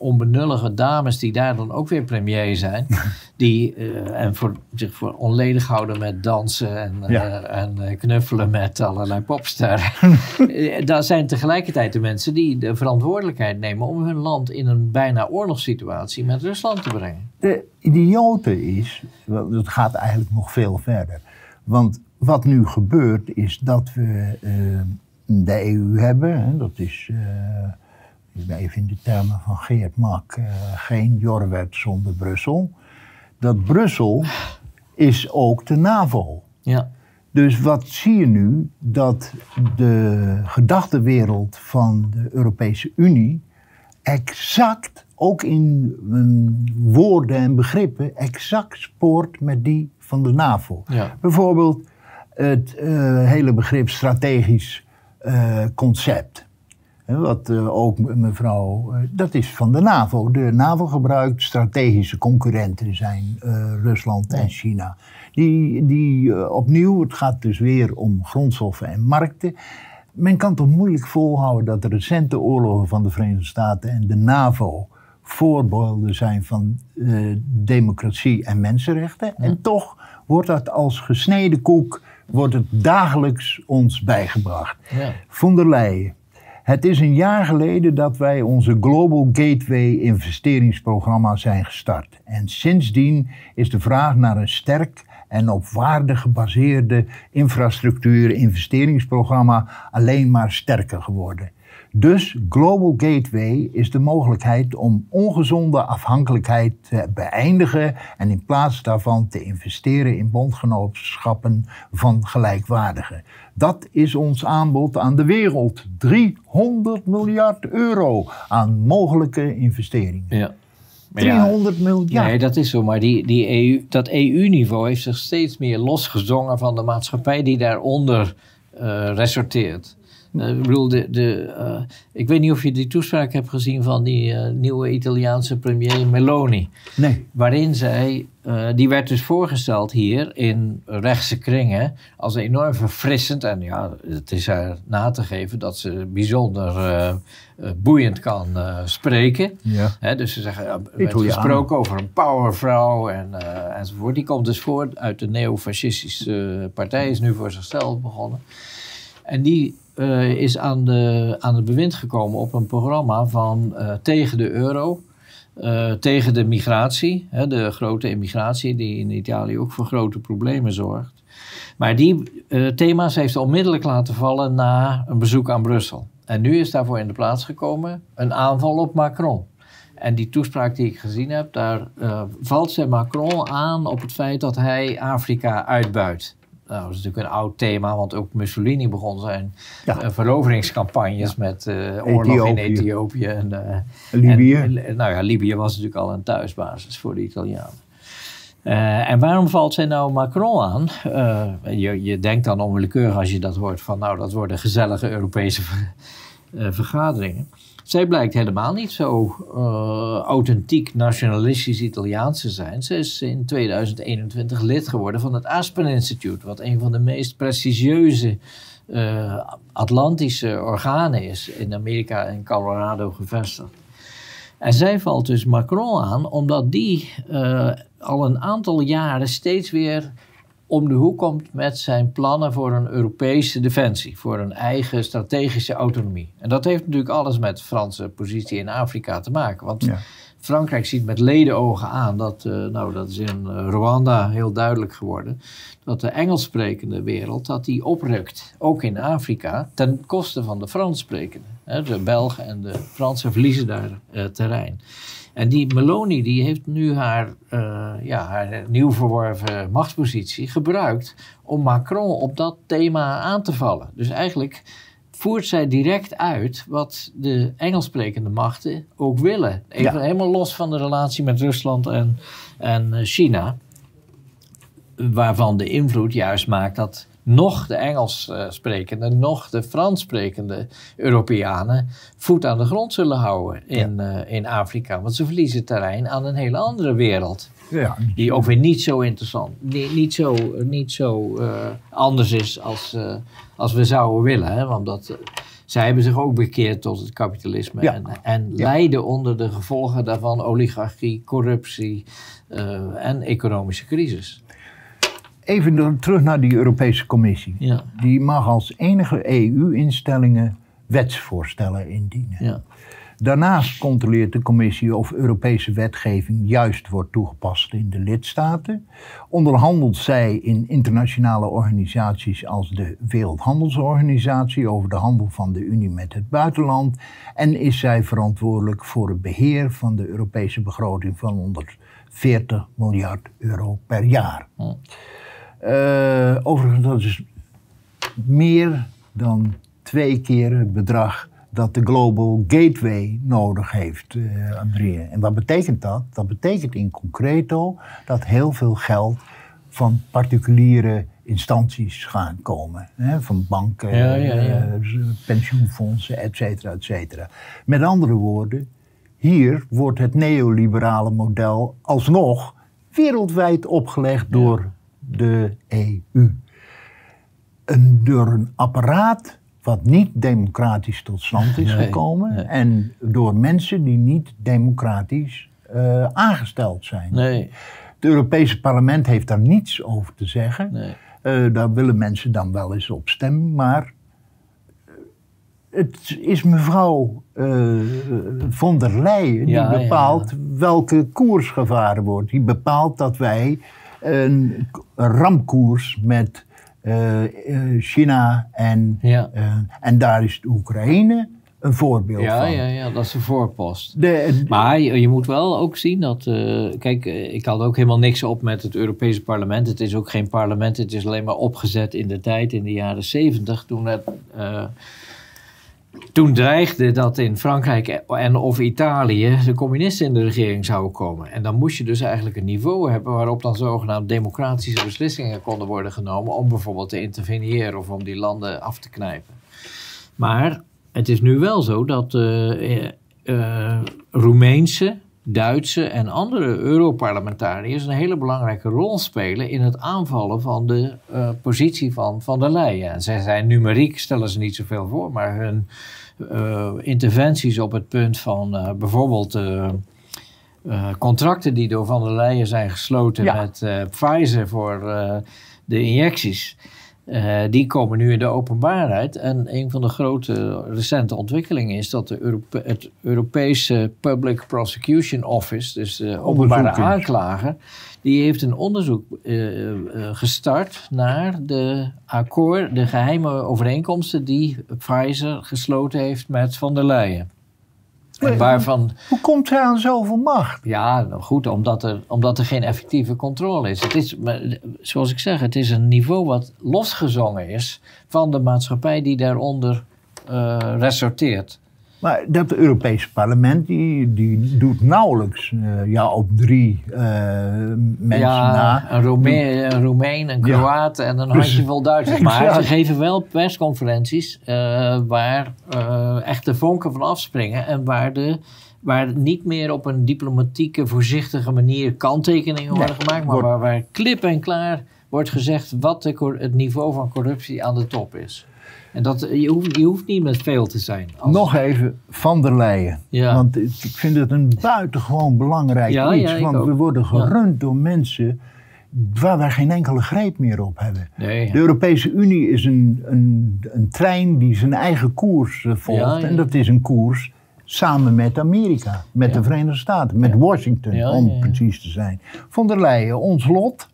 onbenullige dames die daar dan ook weer premier zijn, die uh, en voor, zich voor onledig houden met dansen en, uh, en knuffelen met allerlei popsterren. daar zijn tegelijkertijd de mensen die de verantwoordelijkheid nemen om hun land in een bijna oorlogssituatie met Rusland te brengen.
De idiote is, het gaat eigenlijk nog veel verder. Want wat nu gebeurt is dat we uh, de EU hebben, hè, dat is even in de termen van Geert Mak, uh, geen Jorwet zonder Brussel. Dat Brussel is ook de NAVO.
Ja.
Dus wat zie je nu? Dat de gedachtenwereld van de Europese Unie exact, ook in um, woorden en begrippen, exact spoort met die van de NAVO.
Ja.
Bijvoorbeeld het uh, hele begrip strategisch uh, concept. Wat uh, ook mevrouw, dat is van de NAVO. De NAVO gebruikt strategische concurrenten zijn Rusland en China. Die, die opnieuw, het gaat dus weer om grondstoffen en markten. Men kan toch moeilijk volhouden dat de recente oorlogen van de Verenigde Staten en de NAVO voorbeelden zijn van democratie en mensenrechten. Ja. En toch wordt dat als gesneden koek, wordt het dagelijks ons bijgebracht.
Ja.
Von der Leyen het is een jaar geleden dat wij onze Global Gateway investeringsprogramma zijn gestart. En sindsdien is de vraag naar een sterk en op waarde gebaseerde infrastructuur investeringsprogramma alleen maar sterker geworden. Dus Global Gateway is de mogelijkheid om ongezonde afhankelijkheid te beëindigen en in plaats daarvan te investeren in bondgenootschappen van gelijkwaardigen. Dat is ons aanbod aan de wereld. 300 miljard euro aan mogelijke investeringen.
Ja.
300 ja, miljard.
Nee, dat is zo. Maar die, die EU, dat EU-niveau heeft zich steeds meer losgezongen van de maatschappij die daaronder uh, resorteert. Uh, ik bedoel, de, de, uh, ik weet niet of je die toespraak hebt gezien van die uh, nieuwe Italiaanse premier Meloni.
Nee.
Waarin zij, die werd dus voorgesteld hier in rechtse kringen als enorm verfrissend. En ja, het is haar na te geven dat ze bijzonder boeiend kan spreken.
Ja.
Hè, dus ze zeggen, er werd gesproken over een powervrouw en, enzovoort. Die komt dus voort uit de neofascistische partij, is nu voor zichzelf begonnen. En die uh, is aan, de, aan het bewind gekomen op een programma van uh, tegen de euro, uh, tegen de migratie, hè, de grote immigratie die in Italië ook voor grote problemen zorgt. Maar die thema's heeft onmiddellijk laten vallen na een bezoek aan Brussel. En nu is daarvoor in de plaats gekomen een aanval op Macron. En die toespraak die ik gezien heb, daar valt ze Macron aan op het feit dat hij Afrika uitbuit. Nou, dat is natuurlijk een oud thema, want ook Mussolini begon zijn ja. uh, veroveringscampagnes ja. met uh, oorlog Ethiopië. in Ethiopië. En, uh,
Libië.
En, nou ja, Libië was natuurlijk al een thuisbasis voor de Italianen. en waarom valt zij nou Macron aan? je, je denkt dan onwillekeurig als je dat hoort van, nou, dat worden gezellige Europese vergaderingen. Zij blijkt helemaal niet zo uh, authentiek nationalistisch Italiaans te zijn. Ze is in 2021 lid geworden van het Aspen Institute, wat een van de meest prestigieuze uh, Atlantische organen is in Amerika en Colorado gevestigd. En zij valt dus Macron aan, omdat die uh, al een aantal jaren steeds weer om de hoek komt met zijn plannen voor een Europese defensie, voor een eigen strategische autonomie. En dat heeft natuurlijk alles met de Franse positie in Afrika te maken. Want ja. Frankrijk ziet met ledenogen aan dat, uh, nou dat is in Rwanda heel duidelijk geworden, dat de Engels sprekende wereld dat die oprukt, ook in Afrika, ten koste van de Frans sprekende. De Belgen en de Fransen verliezen daar uh, terrein. En die Meloni die heeft nu haar, uh, ja, haar nieuw verworven machtspositie gebruikt om Macron op dat thema aan te vallen. Dus eigenlijk voert zij direct uit wat de Engelssprekende machten ook willen. Even ja. helemaal los van de relatie met Rusland en, en China. Waarvan de invloed juist maakt dat nog de Engels uh, sprekende, nog de Frans sprekende Europeanen voet aan de grond zullen houden in, uh, in Afrika. Want ze verliezen terrein aan een hele andere wereld. Ja. Die ook weer niet zo interessant, niet, niet zo, niet zo uh, anders is als, als we zouden willen. Hè? Want dat, zij hebben zich ook bekeerd tot het kapitalisme en, en lijden onder de gevolgen daarvan oligarchie, corruptie en economische crisis.
Even terug naar die Europese Commissie. Ja. Die mag als enige EU-instellingen wetsvoorstellen indienen. Ja. Daarnaast controleert de commissie of Europese wetgeving juist wordt toegepast in de lidstaten. Onderhandelt zij in internationale organisaties als de Wereldhandelsorganisatie over de handel van de Unie met het buitenland. En is zij verantwoordelijk voor het beheer van de Europese begroting van 140 miljard euro per jaar. Uh, overigens, dat is meer dan twee keer het bedrag dat de Global Gateway nodig heeft, uh, Andrea. En wat betekent dat? Dat betekent in concreto dat heel veel geld van particuliere instanties gaan komen. Hè? Van banken, ja, ja, ja. Uh, pensioenfondsen, et cetera, et cetera. Met andere woorden, hier wordt het neoliberale model alsnog wereldwijd opgelegd door de EU. Een, door een apparaat wat niet democratisch tot stand is gekomen en door mensen die niet democratisch uh, aangesteld zijn. Nee. Het Europese parlement heeft daar niets over te zeggen. Nee. Uh, daar willen mensen dan wel eens op stemmen, maar eh, het is mevrouw uh, von der Leyen die bepaalt welke koers gevaren wordt. Die bepaalt dat wij een ramkoers met uh, China en, ja. uh, en daar is de Oekraïne een voorbeeld
ja,
van.
Ja, ja, dat is een voorpost. De, maar je, je, moet wel ook zien dat... Uh, kijk, ik had ook helemaal niks op met het Europese parlement. Het is ook geen parlement. Het is alleen maar opgezet in de tijd, in de jaren zeventig... toen het toen dreigde dat in Frankrijk en of Italië de communisten in de regering zouden komen. En dan moest je dus eigenlijk een niveau hebben waarop dan zogenaamd democratische beslissingen konden worden genomen om bijvoorbeeld te interveneren of om die landen af te knijpen. Maar het is nu wel zo dat uh, Roemeense, Duitse en andere Europarlementariërs een hele belangrijke rol spelen in het aanvallen van de uh, positie van Van der Leyen. En zij zijn numeriek, stellen ze niet zoveel voor, maar hun uh, interventies op het punt van uh, bijvoorbeeld contracten die door Van der Leyen zijn gesloten ja. met Pfizer voor de injecties. Uh, die komen nu in de openbaarheid. En een van de grote recente ontwikkelingen is dat de Europe het Europese Public Prosecution Office, dus de openbare aanklager, die heeft een onderzoek uh, uh, gestart naar de akkoord, de geheime overeenkomsten die Pfizer gesloten heeft met Van der Leyen.
Waarvan, hoe komt hij aan zoveel macht?
Ja, nou goed, omdat er, omdat er geen effectieve controle is. Het is, zoals ik zeg, het is een niveau wat losgezongen is van de maatschappij die daaronder uh, resorteert.
Maar dat Europese parlement die, die doet nauwelijks uh, ja, op drie uh, mensen ja, na.
Een, Rome een Roemeen, een Kroaat en een handjevol Duitsers. Maar ze geven wel persconferenties uh, waar echt de vonken van afspringen en waar, de, waar niet meer op een diplomatieke, voorzichtige manier kanttekeningen worden gemaakt, maar waar, waar klip en klaar wordt gezegd wat de, het niveau van corruptie aan de top is. En dat, je, hoeft, je hoeft niet met veel te zijn.
Nog even Van der Leyen. Ja. Want ik vind het een buitengewoon belangrijk ja, iets. want we worden gerund door mensen waar wij geen enkele greep meer op hebben. Nee, de Europese Unie is een, een, een trein die zijn eigen koers eh, volgt. En dat is een koers samen met Amerika, met de Verenigde Staten, met Washington om precies te zijn. Van der Leyen, ons lot,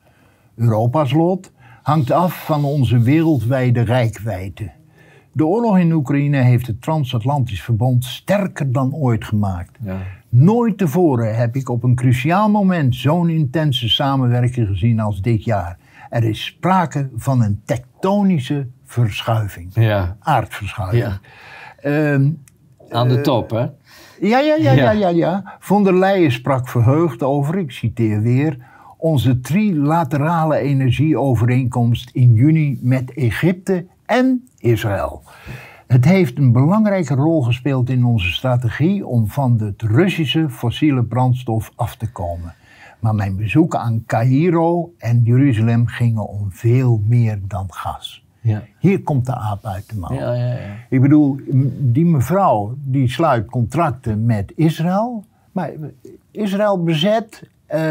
Europa's lot, hangt af van onze wereldwijde rijkwijde. De oorlog in Oekraïne heeft het transatlantisch verbond sterker dan ooit gemaakt. Ja. Nooit tevoren heb ik op een cruciaal moment zo'n intense samenwerking gezien als dit jaar. Er is sprake van een tektonische verschuiving. Ja. Aardverschuiving. Ja.
Ehm, Aan de top, hè?
Ja, ja, ja, ja, ja, ja. Von der Leyen sprak verheugd over, ik citeer weer, onze trilaterale energieovereenkomst in juni met Egypte en Israël. Het heeft een belangrijke rol gespeeld in onze strategie om van het Russische fossiele brandstof af te komen. Maar mijn bezoeken aan Cairo en Jeruzalem gingen om veel meer dan gas.
Ja.
Hier komt de aap uit de mouw.
Ja, ja, ja.
Ik bedoel, die mevrouw die sluit contracten met Israël. Maar Israël bezet eh,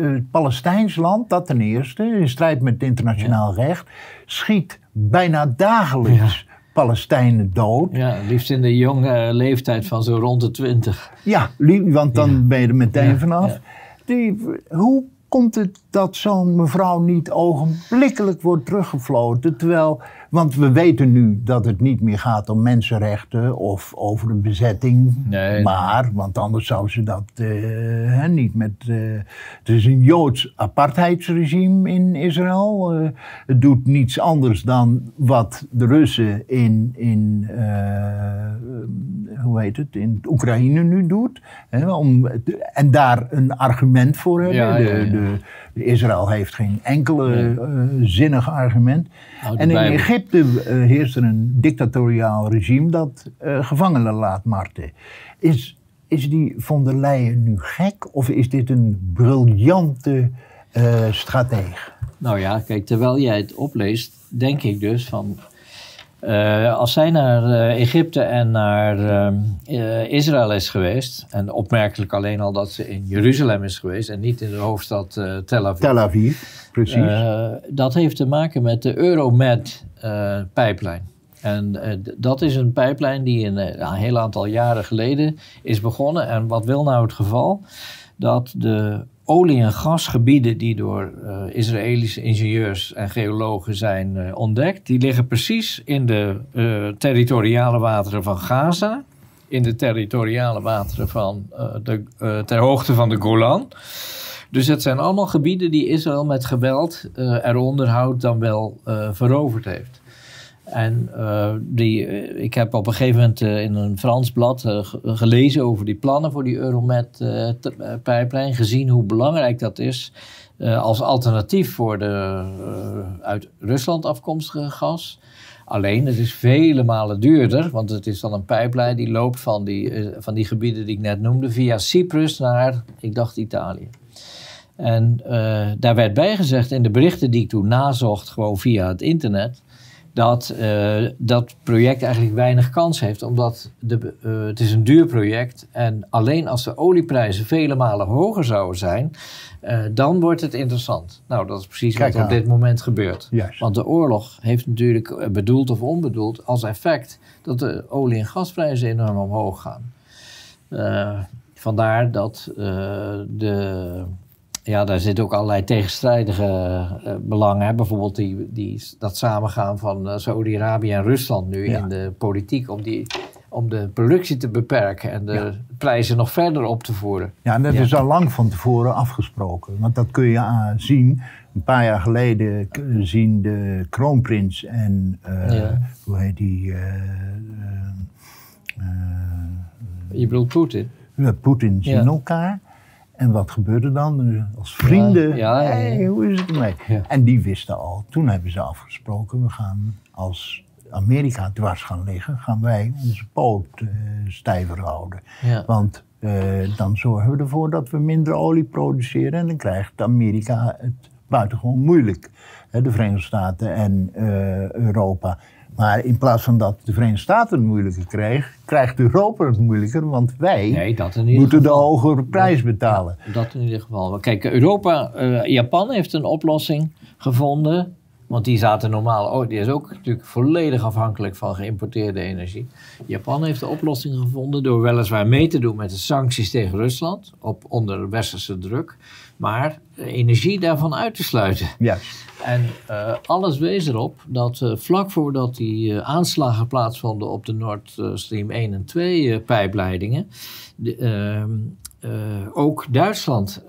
het Palestijns land, dat ten eerste, in strijd met het internationaal recht. Schiet bijna dagelijks Palestijnen dood.
Ja, liefst in de jonge leeftijd van zo rond de twintig.
Ja, want dan
Ja.
ben je er meteen
Ja,
vanaf. Die, hoe komt het dat zo'n mevrouw niet ogenblikkelijk wordt teruggefloten? Terwijl, want we weten nu dat het niet meer gaat om mensenrechten of over een bezetting.
Nee.
Maar, want anders zou ze dat eh, niet met. eh, het is een Joods apartheidsregime in Israël. Eh, het doet niets anders dan wat de Russen in. in hoe heet het? In Oekraïne nu doet. Hè, om, en daar een argument voor hebben.
Ja, ja, ja.
De, de, de Israël heeft geen enkele eh, zinnig argument.
Nou,
en in
Bijbel.
Egypte eh, heerst er een dictatoriaal regime dat eh, gevangenen laat marten. Is, is die von der Leyen nu gek of is dit een briljante strateeg?
Nou ja, kijk, terwijl jij het opleest, denk ik dus van. Eh, als zij naar eh, Egypte en naar eh, eh, Israël is geweest, en opmerkelijk alleen al dat ze in Jeruzalem is geweest en niet in de hoofdstad Tel Aviv.
Tel Aviv, precies.
Dat heeft te maken met de Euromed-pijplijn. en dat is een pijplijn die een, een heel aantal jaren geleden is begonnen. En wat wil nou het geval? Dat de olie- en gasgebieden die door eh, Israëlische ingenieurs en geologen zijn eh, ontdekt, die liggen precies in de eh, territoriale wateren van Gaza, in de territoriale wateren van, de, ter hoogte van de Golan. Dus het zijn allemaal gebieden die Israël met geweld eh er onderhoud dan wel veroverd heeft. En eh, die, eh, ik heb op een gegeven moment eh, in een Frans blad ge- gelezen over die plannen voor die Euromed-pijplijn. gezien hoe belangrijk dat is als alternatief voor de uit Rusland afkomstige gas. Alleen, het is vele malen duurder, want het is dan een pijplijn die loopt van die, van die gebieden die ik net noemde, via Cyprus naar, ik dacht, Italië. En daar werd bijgezegd in de berichten die ik toen nazocht, gewoon via het internet, dat eh, dat project eigenlijk weinig kans heeft, omdat de, eh, het is een duur project en alleen als de olieprijzen vele malen hoger zouden zijn, eh, dan wordt het interessant. Nou, dat is precies
Kijk
wat op dit moment gebeurt.
Juist.
Want de oorlog heeft natuurlijk bedoeld of onbedoeld als effect dat de olie- en gasprijzen enorm omhoog gaan. Vandaar dat de. Ja, daar zitten ook allerlei tegenstrijdige eh, belangen. Hè. Bijvoorbeeld die, die, dat samengaan van uh, Saudi-Arabië en Rusland nu
Ja.
in de politiek om, die, om de productie te beperken en de
Ja.
prijzen nog verder op te voeren.
Ja, en dat
Ja.
is al lang van tevoren afgesproken. Want dat kun je zien. Een paar jaar geleden zien de kroonprins en, eh, hoe heet die, eh, eh, eh,
Je bedoelt Poetin?
eh, Poetin zien elkaar. En wat gebeurde dan? Als vrienden,
Ja, ja, ja, ja.
hey, hoe is het ermee? En die wisten al, toen hebben ze afgesproken, we gaan als Amerika dwars gaan liggen, gaan wij onze poot eh, stijver houden. Want eh, dan zorgen we ervoor dat we minder olie produceren en dan krijgt Amerika het buitengewoon moeilijk. De Verenigde Staten en eh, Europa. Maar in plaats van dat de Verenigde Staten het moeilijker krijgt, krijgt Europa het moeilijker, want wij
Nee,
moeten de hogere prijs betalen.
Dat in ieder geval. Kijk, Europa, eh, Japan heeft een oplossing gevonden. Want die zaten normaal, oh, die is ook natuurlijk volledig afhankelijk van geïmporteerde energie. Japan heeft de oplossing gevonden door weliswaar mee te doen met de sancties tegen Rusland, op onder westerse druk, maar energie daarvan uit te sluiten.
Juist.
En eh, alles wees erop dat eh, vlak voordat die eh, aanslagen plaatsvonden op de Nord Stream 1 en 2 eh, pijpleidingen, de, ehm, eh, ook Duitsland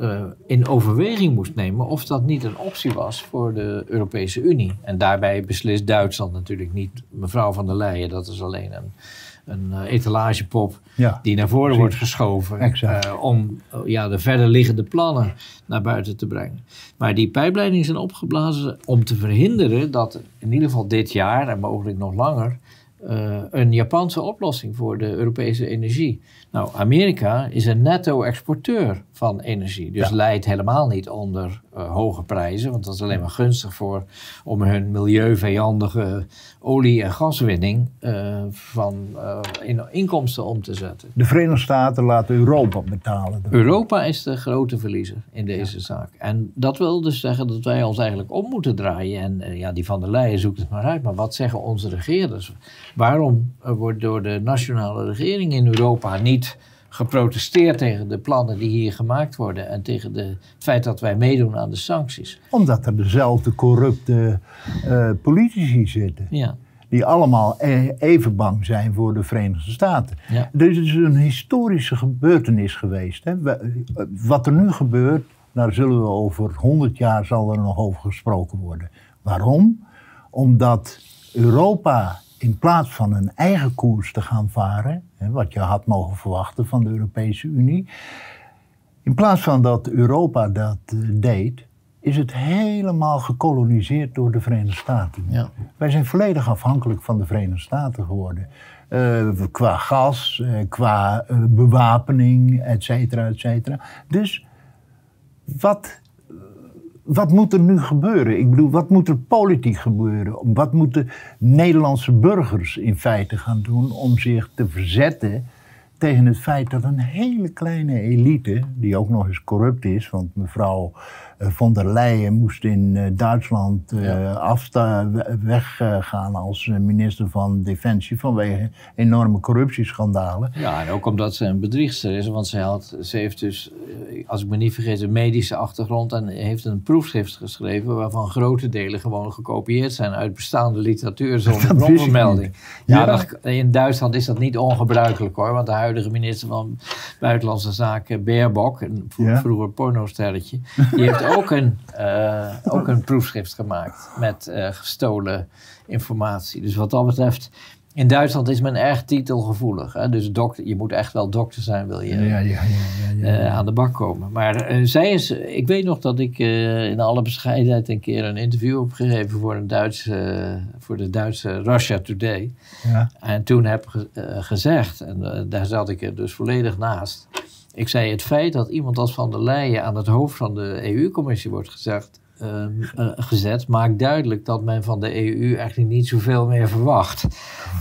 in overweging moest nemen of dat niet een optie was voor de Europese Unie. En daarbij beslist Duitsland natuurlijk niet mevrouw van der Leyen, dat is alleen een, een eh, etalagepop
Ja.
die naar voren
Precies.
wordt geschoven eh, om eh, ja, de verder liggende plannen naar buiten te brengen. Maar die pijpleidingen zijn opgeblazen om te verhinderen dat in ieder geval dit jaar en mogelijk nog langer een Japanse oplossing voor de Europese energie. Nou, Amerika is een netto-exporteur van energie, dus
Ja.
leidt helemaal niet onder eh, hoge prijzen, want dat is alleen maar gunstig voor om hun milieuvijandige olie- en gaswinning eh, van eh, in inkomsten om te zetten.
De Verenigde Staten laten Europa betalen.
Europa is de grote verliezer in deze zaak. En dat wil dus zeggen dat wij ons eigenlijk om moeten draaien. En ja, die van der Leyen zoekt het maar uit. Maar wat zeggen onze regeerders? Waarom wordt door de nationale regering in Europa niet geprotesteerd tegen de plannen die hier gemaakt worden en tegen de, het feit dat wij meedoen aan de sancties?
Omdat er dezelfde corrupte eh, politici zitten.
Ja,
Die allemaal e- even bang zijn voor de Verenigde Staten.
ja.
Dus het is een historische gebeurtenis geweest. Hè. We- Wat er nu gebeurt, daar zullen we over 100 jaar zal er nog over gesproken worden. Waarom? Omdat Europa in plaats van een eigen koers te gaan varen, hè, wat je had mogen verwachten van de Europese Unie, in plaats van dat Europa dat eh, deed, is het helemaal gekoloniseerd door de Verenigde Staten.
Ja.
Wij zijn volledig afhankelijk van de Verenigde Staten geworden. Eh, qua gas, eh, qua bewapening, et cetera, et cetera. Dus wat, wat moet er nu gebeuren? Ik bedoel, wat moet er politiek gebeuren? Wat moeten Nederlandse burgers in feite gaan doen om zich te verzetten tegen het feit dat een hele kleine elite, die ook nog eens corrupt is, want mevrouw eh, von der Leyen moest in eh, Duitsland eh,
Ja.
weggaan als minister van Defensie vanwege enorme corruptieschandalen.
Ja, en ook omdat ze een bedriegster is. Want ze, had, ze heeft dus, als ik me niet vergis, een medische achtergrond. En heeft een proefschrift geschreven. waarvan grote delen gewoon gekopieerd zijn uit bestaande literatuur zonder bronvermelding. Ja,
Ja.
dat- in Duitsland is dat niet ongebruikelijk hoor. Want de huidige minister van Buitenlandse Zaken, Baerbock, een vro-
Ja.
vroeger pornosterretje. die heeft ook een, eh, ook een proefschrift gemaakt met eh, gestolen informatie. Dus wat dat betreft. In Duitsland is men erg titelgevoelig. Hè? Dus dokter, je moet echt wel dokter zijn, wil je
Ja, ja, ja, ja, ja.
eh, aan de bak komen. Maar zij is, ik weet nog dat ik in alle bescheidenheid een keer een interview heb gegeven voor, een Duitse, voor de Duitse Russia Today.
ja.
En toen heb ge- gezegd, en daar zat ik er dus volledig naast. Ik zei: het feit dat iemand als Van der Leyen aan het hoofd van de EU-commissie wordt gezegd, ehm, eh, gezet, maakt duidelijk dat men van de EU eigenlijk niet zoveel meer verwacht.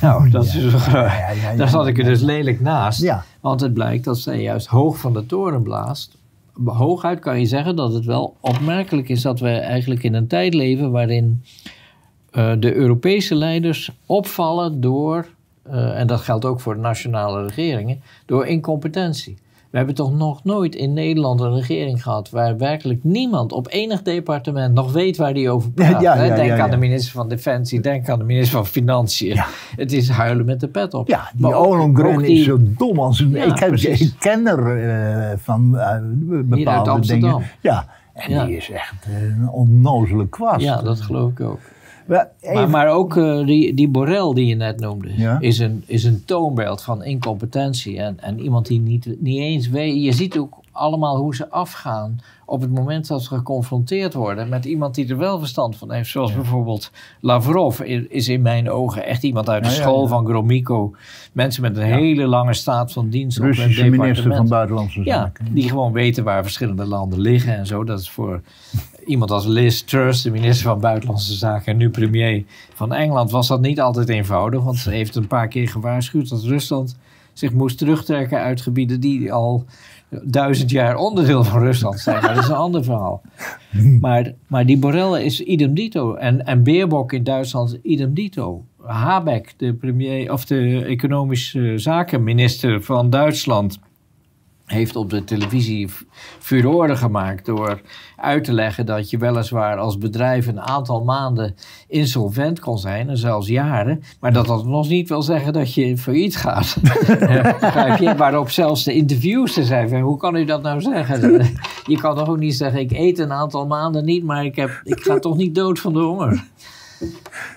Nou, dat is
ja, ja, ja,
daar zat ik er dus lelijk naast. Want het blijkt dat zij juist hoog van de toren blaast. Hooguit kan je zeggen dat het wel opmerkelijk is dat we eigenlijk in een tijd leven waarin eh, de Europese leiders opvallen door, eh, en dat geldt ook voor de nationale regeringen, door incompetentie. We hebben toch nog nooit in Nederland een regering gehad waar werkelijk niemand op enig departement nog weet waar die over praat.
Ja,
hè?
ja,
denk
ja,
aan de minister van Defensie, denk aan de minister van Financiën. Het is huilen met de pet op.
Ja, die Ollongren
ook
is zo dom als een... Ik, heb,
precies.
ik ken er eh, van eh, bepaalde
Amsterdam.
dingen. Ja, en die is echt eh, een onnozele kwast.
Ja, dat geloof ik ook.
Maar
Maar, ook eh, die, die Borrell die je net noemde,
Ja.
is, een, is een toonbeeld van incompetentie. En, en iemand die niet, niet eens weet. Je ziet ook allemaal hoe ze afgaan op het moment dat ze geconfronteerd worden met iemand die er wel verstand van heeft. Zoals bijvoorbeeld Lavrov is in mijn ogen echt iemand uit de
Ja, ja,
school
ja.
van Gromyko. Mensen met een hele lange staat van dienst op
Russische
departement.
minister van Buitenlandse
Ja,
Zaken.
die gewoon weten waar verschillende landen liggen en zo. Dat is voor iemand als Liz Truss, de minister van Buitenlandse Zaken en nu premier van Engeland, was dat niet altijd eenvoudig. Want ze heeft een paar keer gewaarschuwd dat Rusland zich moest terugtrekken uit gebieden die al duizend jaar onderdeel van Rusland zijn. Maar dat is een ander verhaal. Maar, maar die Borrell is idem dito. En, en Baerbock in Duitsland is idem dito. Habeck, de premier of de economische zakenminister van Duitsland, heeft op de televisie furore gemaakt door uit te leggen dat je weliswaar als bedrijf een aantal maanden insolvent kon zijn, en zelfs jaren, maar dat dat nog niet wil zeggen dat je failliet gaat. Begrijp je? Waarop zelfs de interviewster zei van, hoe kan u dat nou zeggen? Je kan toch ook niet zeggen, ik eet een aantal maanden niet, maar ik, heb, ik ga toch niet dood van de honger.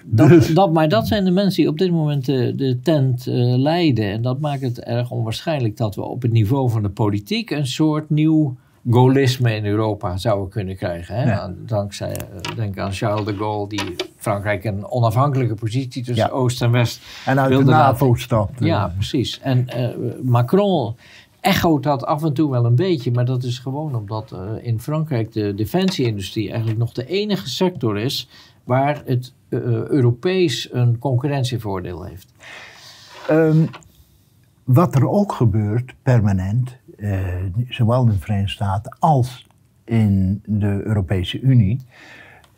Dat,
Dus-
dat, maar dat zijn de mensen die op dit moment de, de tent eh, leiden. En dat maakt het erg onwaarschijnlijk dat we op het niveau van de politiek een soort nieuw gaullisme in Europa zouden kunnen krijgen. Hè?
Ja.
Dankzij, eh, denk aan Charles de Gaulle, die Frankrijk een onafhankelijke positie tussen
Ja.
Oost en West
En uit de
wilde laten-
NAVO stapt.
Ja, precies. En eh, Macron echoot dat af en toe wel een beetje, maar dat is gewoon omdat eh, in Frankrijk de defensieindustrie eigenlijk nog de enige sector is waar het eh, Europees een concurrentievoordeel heeft.
Ehm, wat er ook gebeurt, permanent, eh, zowel in de Verenigde Staten als in de Europese Unie,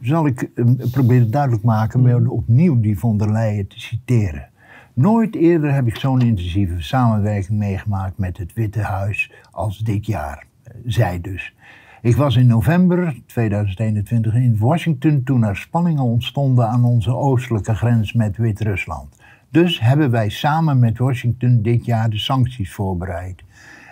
zal ik ehm, proberen duidelijk maken met opnieuw die von der Leyen te citeren. Nooit eerder heb ik zo'n intensieve samenwerking meegemaakt met het Witte Huis als dit jaar, eh, zij dus. Ik was in november 2021 in Washington toen er spanningen ontstonden aan onze oostelijke grens met Wit-Rusland. Dus hebben wij samen met Washington dit jaar de sancties voorbereid.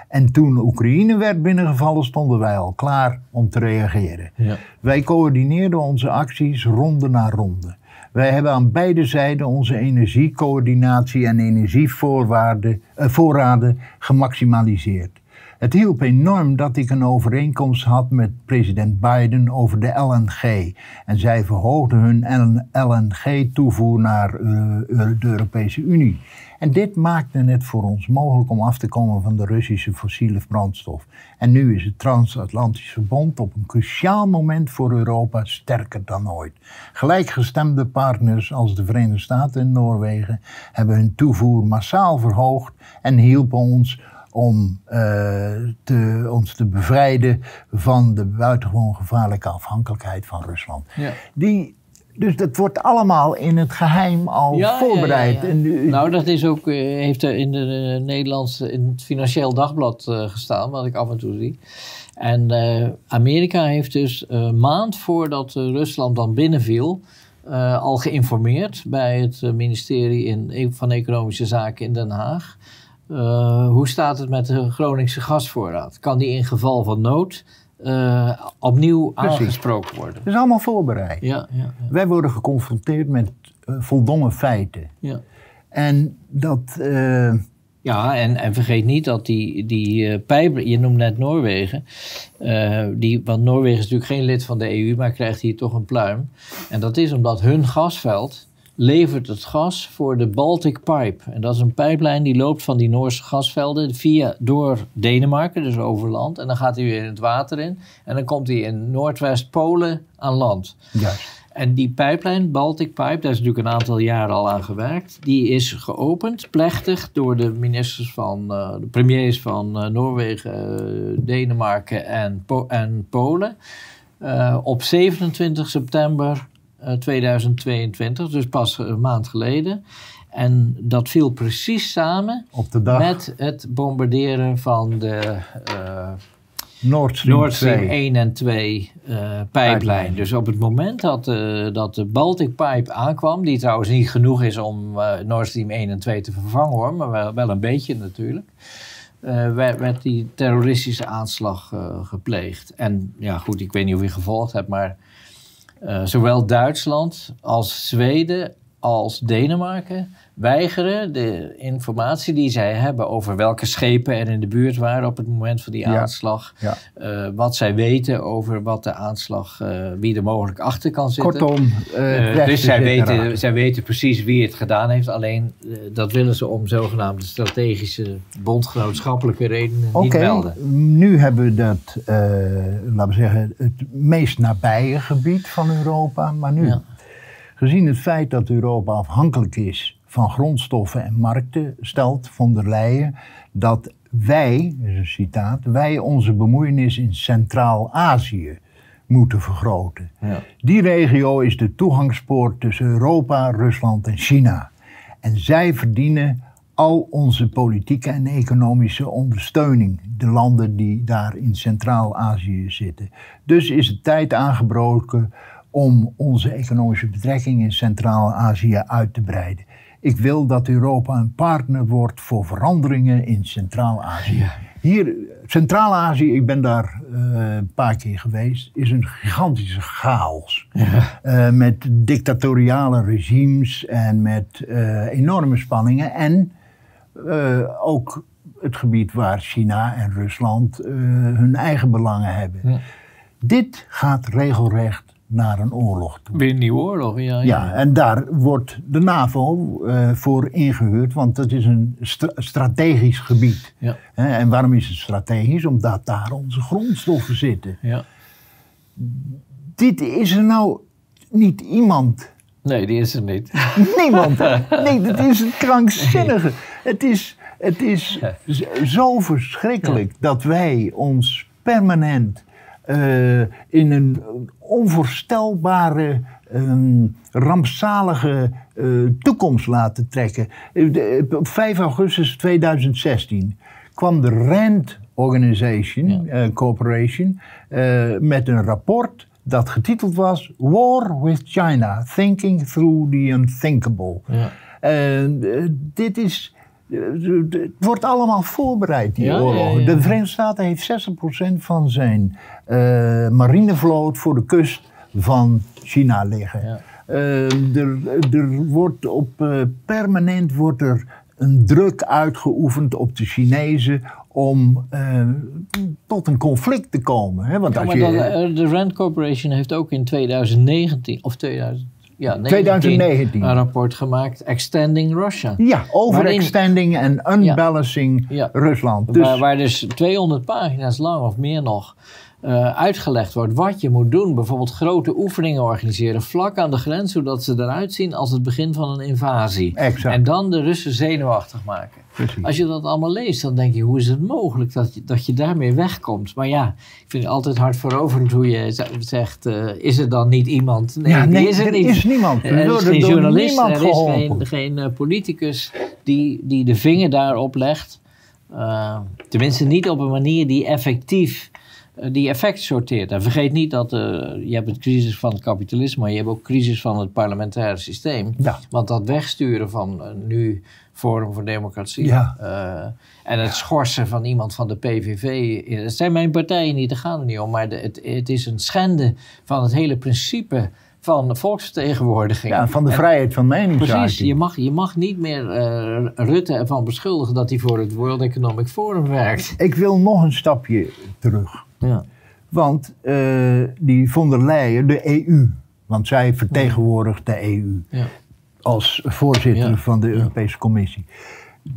En toen Oekraïne werd binnengevallen, stonden wij al klaar om te reageren.
Ja.
Wij coördineerden onze acties ronde na ronde. Wij hebben aan beide zijden onze energiecoördinatie en energievoorraden eh, voorraden gemaximaliseerd. Het hielp enorm dat ik een overeenkomst had met president Biden over de LNG. En zij verhoogden hun LNG-toevoer naar eh, de Europese Unie. En dit maakte het voor ons mogelijk om af te komen van de Russische fossiele brandstof. En nu is het Transatlantische Verbond op een cruciaal moment voor Europa sterker dan ooit. Gelijkgestemde partners als de Verenigde Staten en Noorwegen hebben hun toevoer massaal verhoogd en hielpen ons om eh, te, ons te bevrijden van de buitengewoon gevaarlijke afhankelijkheid van Rusland.
Ja.
Die, dus dat wordt allemaal in het geheim al
Ja,
voorbereid.
ja, ja, ja.
En nu-
Nou, dat is ook, eh, heeft er in de eh, Nederlandse, in het Financieel Dagblad gestaan, wat ik af en toe zie. En Amerika heeft dus een maand voordat Rusland dan binnenviel, al geïnformeerd bij het ministerie in, van Economische Zaken in Den Haag. Eh, hoe staat het met de Groningse gasvoorraad? Kan die in geval van nood eh, opnieuw
Precies.
aangesproken worden?
Het is allemaal voorbereid.
Ja, ja, ja.
Wij worden geconfronteerd met eh, voldongen feiten.
ja.
En dat.
Ja, en, en vergeet niet dat die, die pijp, je noemt net Noorwegen, die, want Noorwegen is natuurlijk geen lid van de EU, maar krijgt hier toch een pluim. En dat is omdat hun gasveld levert het gas voor de Baltic Pipe. En dat is een pijplijn die loopt van die Noorse gasvelden via, door Denemarken, dus over land. En dan gaat hij weer in het water in. En dan komt hij in Noordwest-Polen aan land.
juist.
En die pijplijn, Baltic Pipe, daar is natuurlijk een aantal jaren al aan gewerkt. Die is geopend, plechtig, door de ministers van, eh, de premiers van eh, Noorwegen, eh, Denemarken en, Po- en Polen. op 27 september 2022, dus pas een maand geleden. En dat viel precies samen
Op de dag
met het bombarderen van de eh,
Nord Stream,
Nord Stream
2.
1 en 2 eh pijplijn.
Pijplijn.
Dus op het moment dat, eh, dat de Baltic Pipe aankwam, die trouwens niet genoeg is om eh Nord Stream 1 en 2 te vervangen hoor, maar wel, wel een beetje natuurlijk, eh, werd, werd die terroristische aanslag eh, gepleegd. En ja goed, ik weet niet of je gevolgd hebt, maar eh, zowel Duitsland als Zweden als Denemarken weigeren de informatie die zij hebben over welke schepen er in de buurt waren op het moment van die aanslag.
Ja.
eh, wat zij weten over wat de aanslag, eh, wie er mogelijk achter kan zitten.
Kortom, eh,
dus zij weten, zij weten precies wie het gedaan heeft. Alleen dat willen ze om zogenaamde strategische bondgenootschappelijke redenen niet
Oké,
melden.
nu hebben we dat, laten we zeggen, het meest nabije gebied van Europa. Maar nu,
Ja.
Gezien het feit dat Europa afhankelijk is van grondstoffen en markten, stelt von der Leyen dat wij, is een citaat, wij onze bemoeienis in Centraal-Azië moeten vergroten.
Ja.
Die regio is de toegangspoort tussen Europa, Rusland en China. En zij verdienen al onze politieke en economische ondersteuning, de landen die daar in Centraal-Azië zitten. Dus is het tijd aangebroken om onze economische betrekkingen in Centraal-Azië uit te breiden. Ik wil dat Europa een partner wordt voor veranderingen in Centraal-Azië. Hier, Centraal-Azië, ik ben daar eh, een paar keer geweest, is een gigantische chaos. Eh, met dictatoriale regimes en met eh, enorme spanningen. En ook het gebied waar China en Rusland hun eigen belangen hebben.
Ja.
Dit gaat regelrecht naar een oorlog toe.
Weer een nieuwe oorlog, ja.
Ja, en daar wordt de NAVO eh, voor ingehuurd, want dat is een stra- strategisch gebied.
Ja.
En waarom is het strategisch? Omdat daar onze grondstoffen zitten.
ja.
Dit is er nou niet iemand.
Nee, die is er niet.
Niemand. Nee, dat is een krankzinnige. Het is, het is zo verschrikkelijk dat wij ons permanent eh, in een onvoorstelbare, ehm, rampzalige eh, toekomst laten trekken. Eh, Op 5 augustus 2016 kwam de RAND Organization, Corporation, met een rapport dat getiteld was War with China, Thinking Through the Unthinkable.
Ja.
En, dit is. Het wordt allemaal voorbereid, die
Ja,
oorlog.
ja.
De Verenigde Staten heeft 60% van zijn eh, marinevloot voor de kust van China liggen.
Ja.
Eh, er, er wordt op eh, permanent wordt er een druk uitgeoefend op de Chinezen om eh, tot een conflict te komen. Hè? Want
Ja,
als
maar
je,
eh, de Rand Corporation heeft ook in 2019, of 2000, ja, 19,
2019.
een rapport gemaakt, Extending Russia.
ja, overextending en unbalancing
Ja.
Rusland. Dus,
Waar, waar dus 200 pagina's lang of meer nog eh, uitgelegd wordt wat je moet doen. Bijvoorbeeld grote oefeningen organiseren vlak aan de grens, zodat ze eruit zien als het begin van een invasie.
Exact.
En dan de Russen zenuwachtig maken.
Precies.
Als je dat allemaal leest, dan denk je, hoe is het mogelijk dat je, dat je daarmee wegkomt? Maar ja, ik vind het altijd hard veroverend hoe je zegt, eh, is er dan niet iemand? Nee,
Ja,
die
nee,
is er,
er
niet.
is niemand. Er
Er is geen journalist, er is geen, geen eh, politicus die, die de vinger daarop legt. Tenminste niet op een manier die effectief die effect sorteert. En vergeet niet dat eh, je hebt het crisis van het kapitalisme, maar je hebt ook crisis van het parlementaire systeem.
Ja.
Want dat wegsturen van eh, nu Forum voor Democratie
Ja.
eh, en het schorsen van iemand van de PVV, eh, het zijn mijn partijen niet, daar gaat het niet om, maar de, het, het is een schende van het hele principe van volksvertegenwoordiging.
ja, van de vrijheid van meningsuiting.
Precies, je mag, je mag niet meer eh, Rutte ervan beschuldigen dat hij voor het World Economic Forum werkt.
Ik wil nog een stapje terug.
Ja.
Want eh, die von der Leyen, de EU, want zij vertegenwoordigt de EU als voorzitter van de Europese Commissie.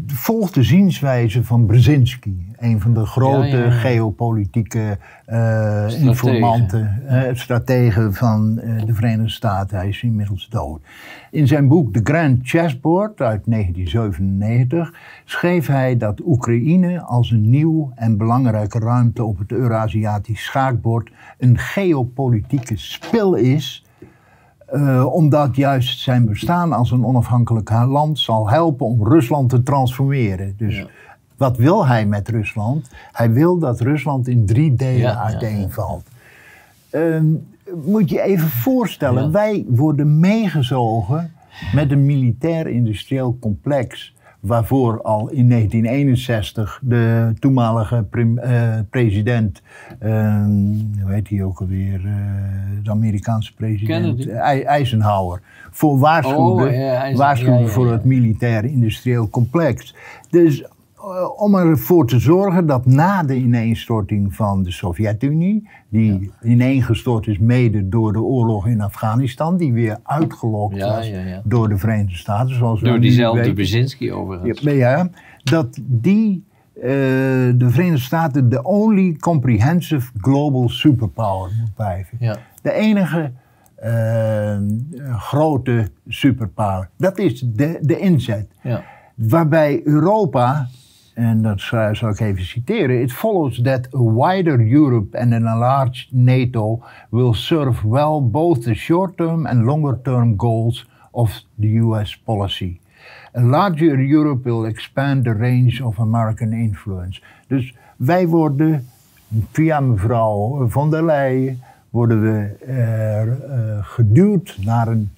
Volgt de zienswijze van Brzezinski, een van de grote
Ja, ja, ja.
geopolitieke eh, informanten, eh, strategen van eh, de Verenigde Staten. Hij is inmiddels dood. In zijn boek The Grand Chessboard uit 1997 schreef hij dat Oekraïne als een nieuw en belangrijke ruimte op het Eurasiatisch schaakbord een geopolitieke spil is eh, omdat juist zijn bestaan als een onafhankelijk land zal helpen om Rusland te transformeren. Dus
Ja.
wat wil hij met Rusland? Hij wil dat Rusland in drie delen
Ja, ja,
uiteenvalt. Ehm, moet je even voorstellen, wij worden meegezogen met een militair-industrieel complex. Waarvoor al in 1961 de toenmalige eh, president, ehm, hoe heet hij ook alweer, eh, de Amerikaanse president. Ei- Eisenhower, voor waarschuwde,
Oh, ja, Eisenhower,
waarschuwde
ja, ja,
voor het militair-industrieel complex. Dus eh, om ervoor te zorgen dat na de ineenstorting van de Sovjet-Unie, die ineengestort is mede door de oorlog in Afghanistan, die weer uitgelokt
Ja,
was
ja,
door de Verenigde Staten, zoals
Door diezelfde. Brzezinski overigens.
Ja, ja, dat die, eh, de Verenigde Staten, de only comprehensive global superpower moet blijven.
Ja.
De enige eh, grote superpower. Dat is de, de inzet.
Ja.
Waarbij Europa, en dat zal ik even citeren, it follows that a wider Europe and an enlarged NATO will serve well both the short-term and longer-term goals of the US policy. A larger Europe will expand the range of American influence. Dus wij worden via mevrouw von der Leyen worden we eh, geduwd naar een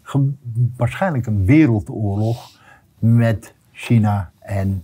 waarschijnlijk een wereldoorlog met China en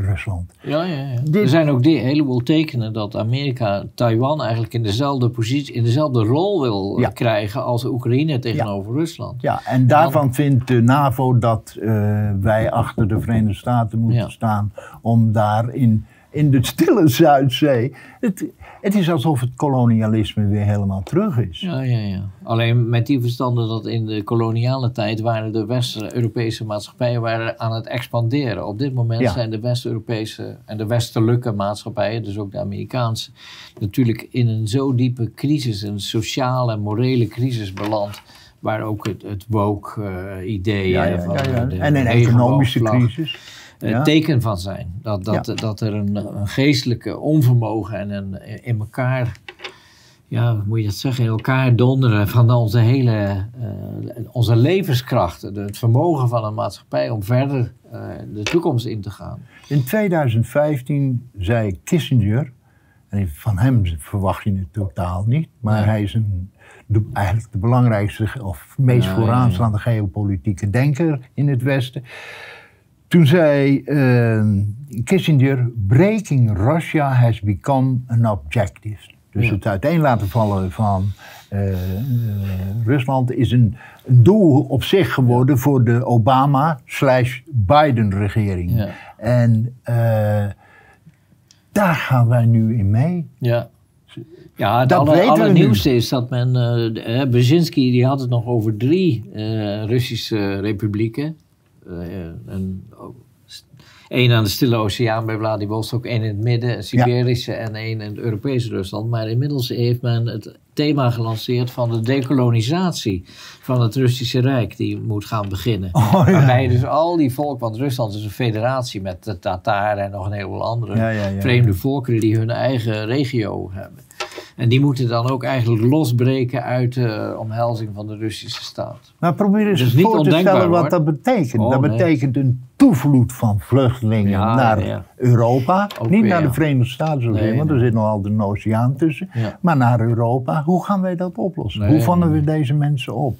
Rusland.
Ja, ja, ja. Er zijn ook een heleboel tekenen dat Amerika Taiwan eigenlijk in dezelfde positie, in dezelfde rol wil krijgen als Oekraïne tegenover Rusland.
Ja, en daarvan vindt de NAVO dat uh, wij achter de Verenigde Staten moeten staan om daar in in de stille Zuidzee. Het, het is alsof het kolonialisme weer helemaal terug is.
Ja, ja, ja. Alleen met die verstanden dat in de koloniale tijd waren de West-Europese maatschappijen waren aan het expanderen. Op dit moment zijn de West-Europese en de westelijke maatschappijen, dus ook de Amerikaanse, natuurlijk in een zo diepe crisis, een sociale en morele crisis beland waar ook het, het woke-idee...
ja, ja, ja, en een economische crisis
ja. teken van zijn. Dat, dat, dat er een, een, geestelijke onvermogen en een in elkaar, ja, hoe moet je dat zeggen, in elkaar donderen van onze hele, uh, onze levenskrachten. Het vermogen van een maatschappij om verder uh, de toekomst in te gaan.
In 2015 zei Kissinger, en van hem verwacht je het totaal niet, maar hij is een, de, eigenlijk de belangrijkste of meest vooraanstaande geopolitieke denker in het Westen. Toen zei uh, Kissinger: Breaking Russia has become an objective. Dus het uiteen laten vallen van uh, uh, Rusland is een, een, doel op zich geworden voor de Obama-Biden-regering. Ja. En uh, daar gaan wij nu in mee.
Ja. Ja, het dat aller, allernieuwste is dat men, uh, Brzezinski die had het nog over drie Russische republieken. Eh, een, één aan de Stille Oceaan bij Vladivostok, één in het midden, een Siberische en één in het Europese Rusland. Maar inmiddels heeft men het thema gelanceerd van de dekolonisatie van het Russische Rijk, die moet gaan beginnen. Oh, ja. Waarbij dus al die volk, want Rusland is een federatie met de Tataren en nog een heleboel andere vreemde volkeren die hun eigen regio hebben. En die moeten dan ook eigenlijk losbreken uit de omhelzing van de Russische staat.
Nou, probeer eens dus voor te stellen wat dat betekent. Oh, dat betekent een toevloed van vluchtelingen naar Europa. Niet naar de Verenigde Staten, zozeer, want er zit nog altijd een oceaan tussen. Maar naar Europa. Hoe gaan wij dat oplossen? Hoe vangen we deze mensen op?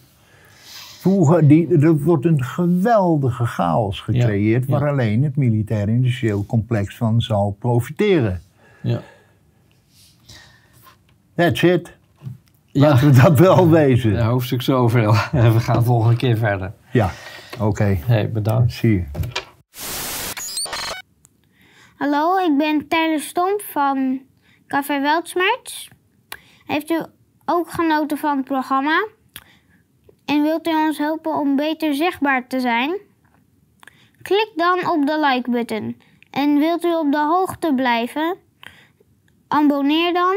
die, er wordt een geweldige chaos gecreëerd waar alleen het militair-industrieel complex van zal profiteren. Ja. That's it. Laten we dat wel wezen.
Ja, hoofdstuk zoveel. we gaan volgende keer verder.
Ja, oké.
Hey, bedankt.
Zie je.
Hallo, ik ben Tyler Stomp van Café Weltsmerts. Heeft u ook genoten van het programma? En wilt u ons helpen om beter zichtbaar te zijn? Klik dan op de like-button. En wilt u op de hoogte blijven? Abonneer dan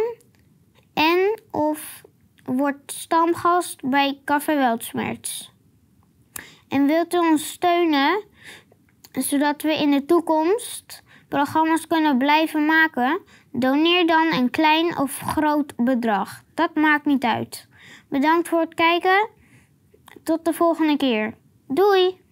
en of word stamgast bij Café. En wilt u ons steunen, zodat we in de toekomst programma's kunnen blijven maken? Doneer dan een klein of groot bedrag. Dat maakt niet uit. Bedankt voor het kijken. Tot de volgende keer. Doei!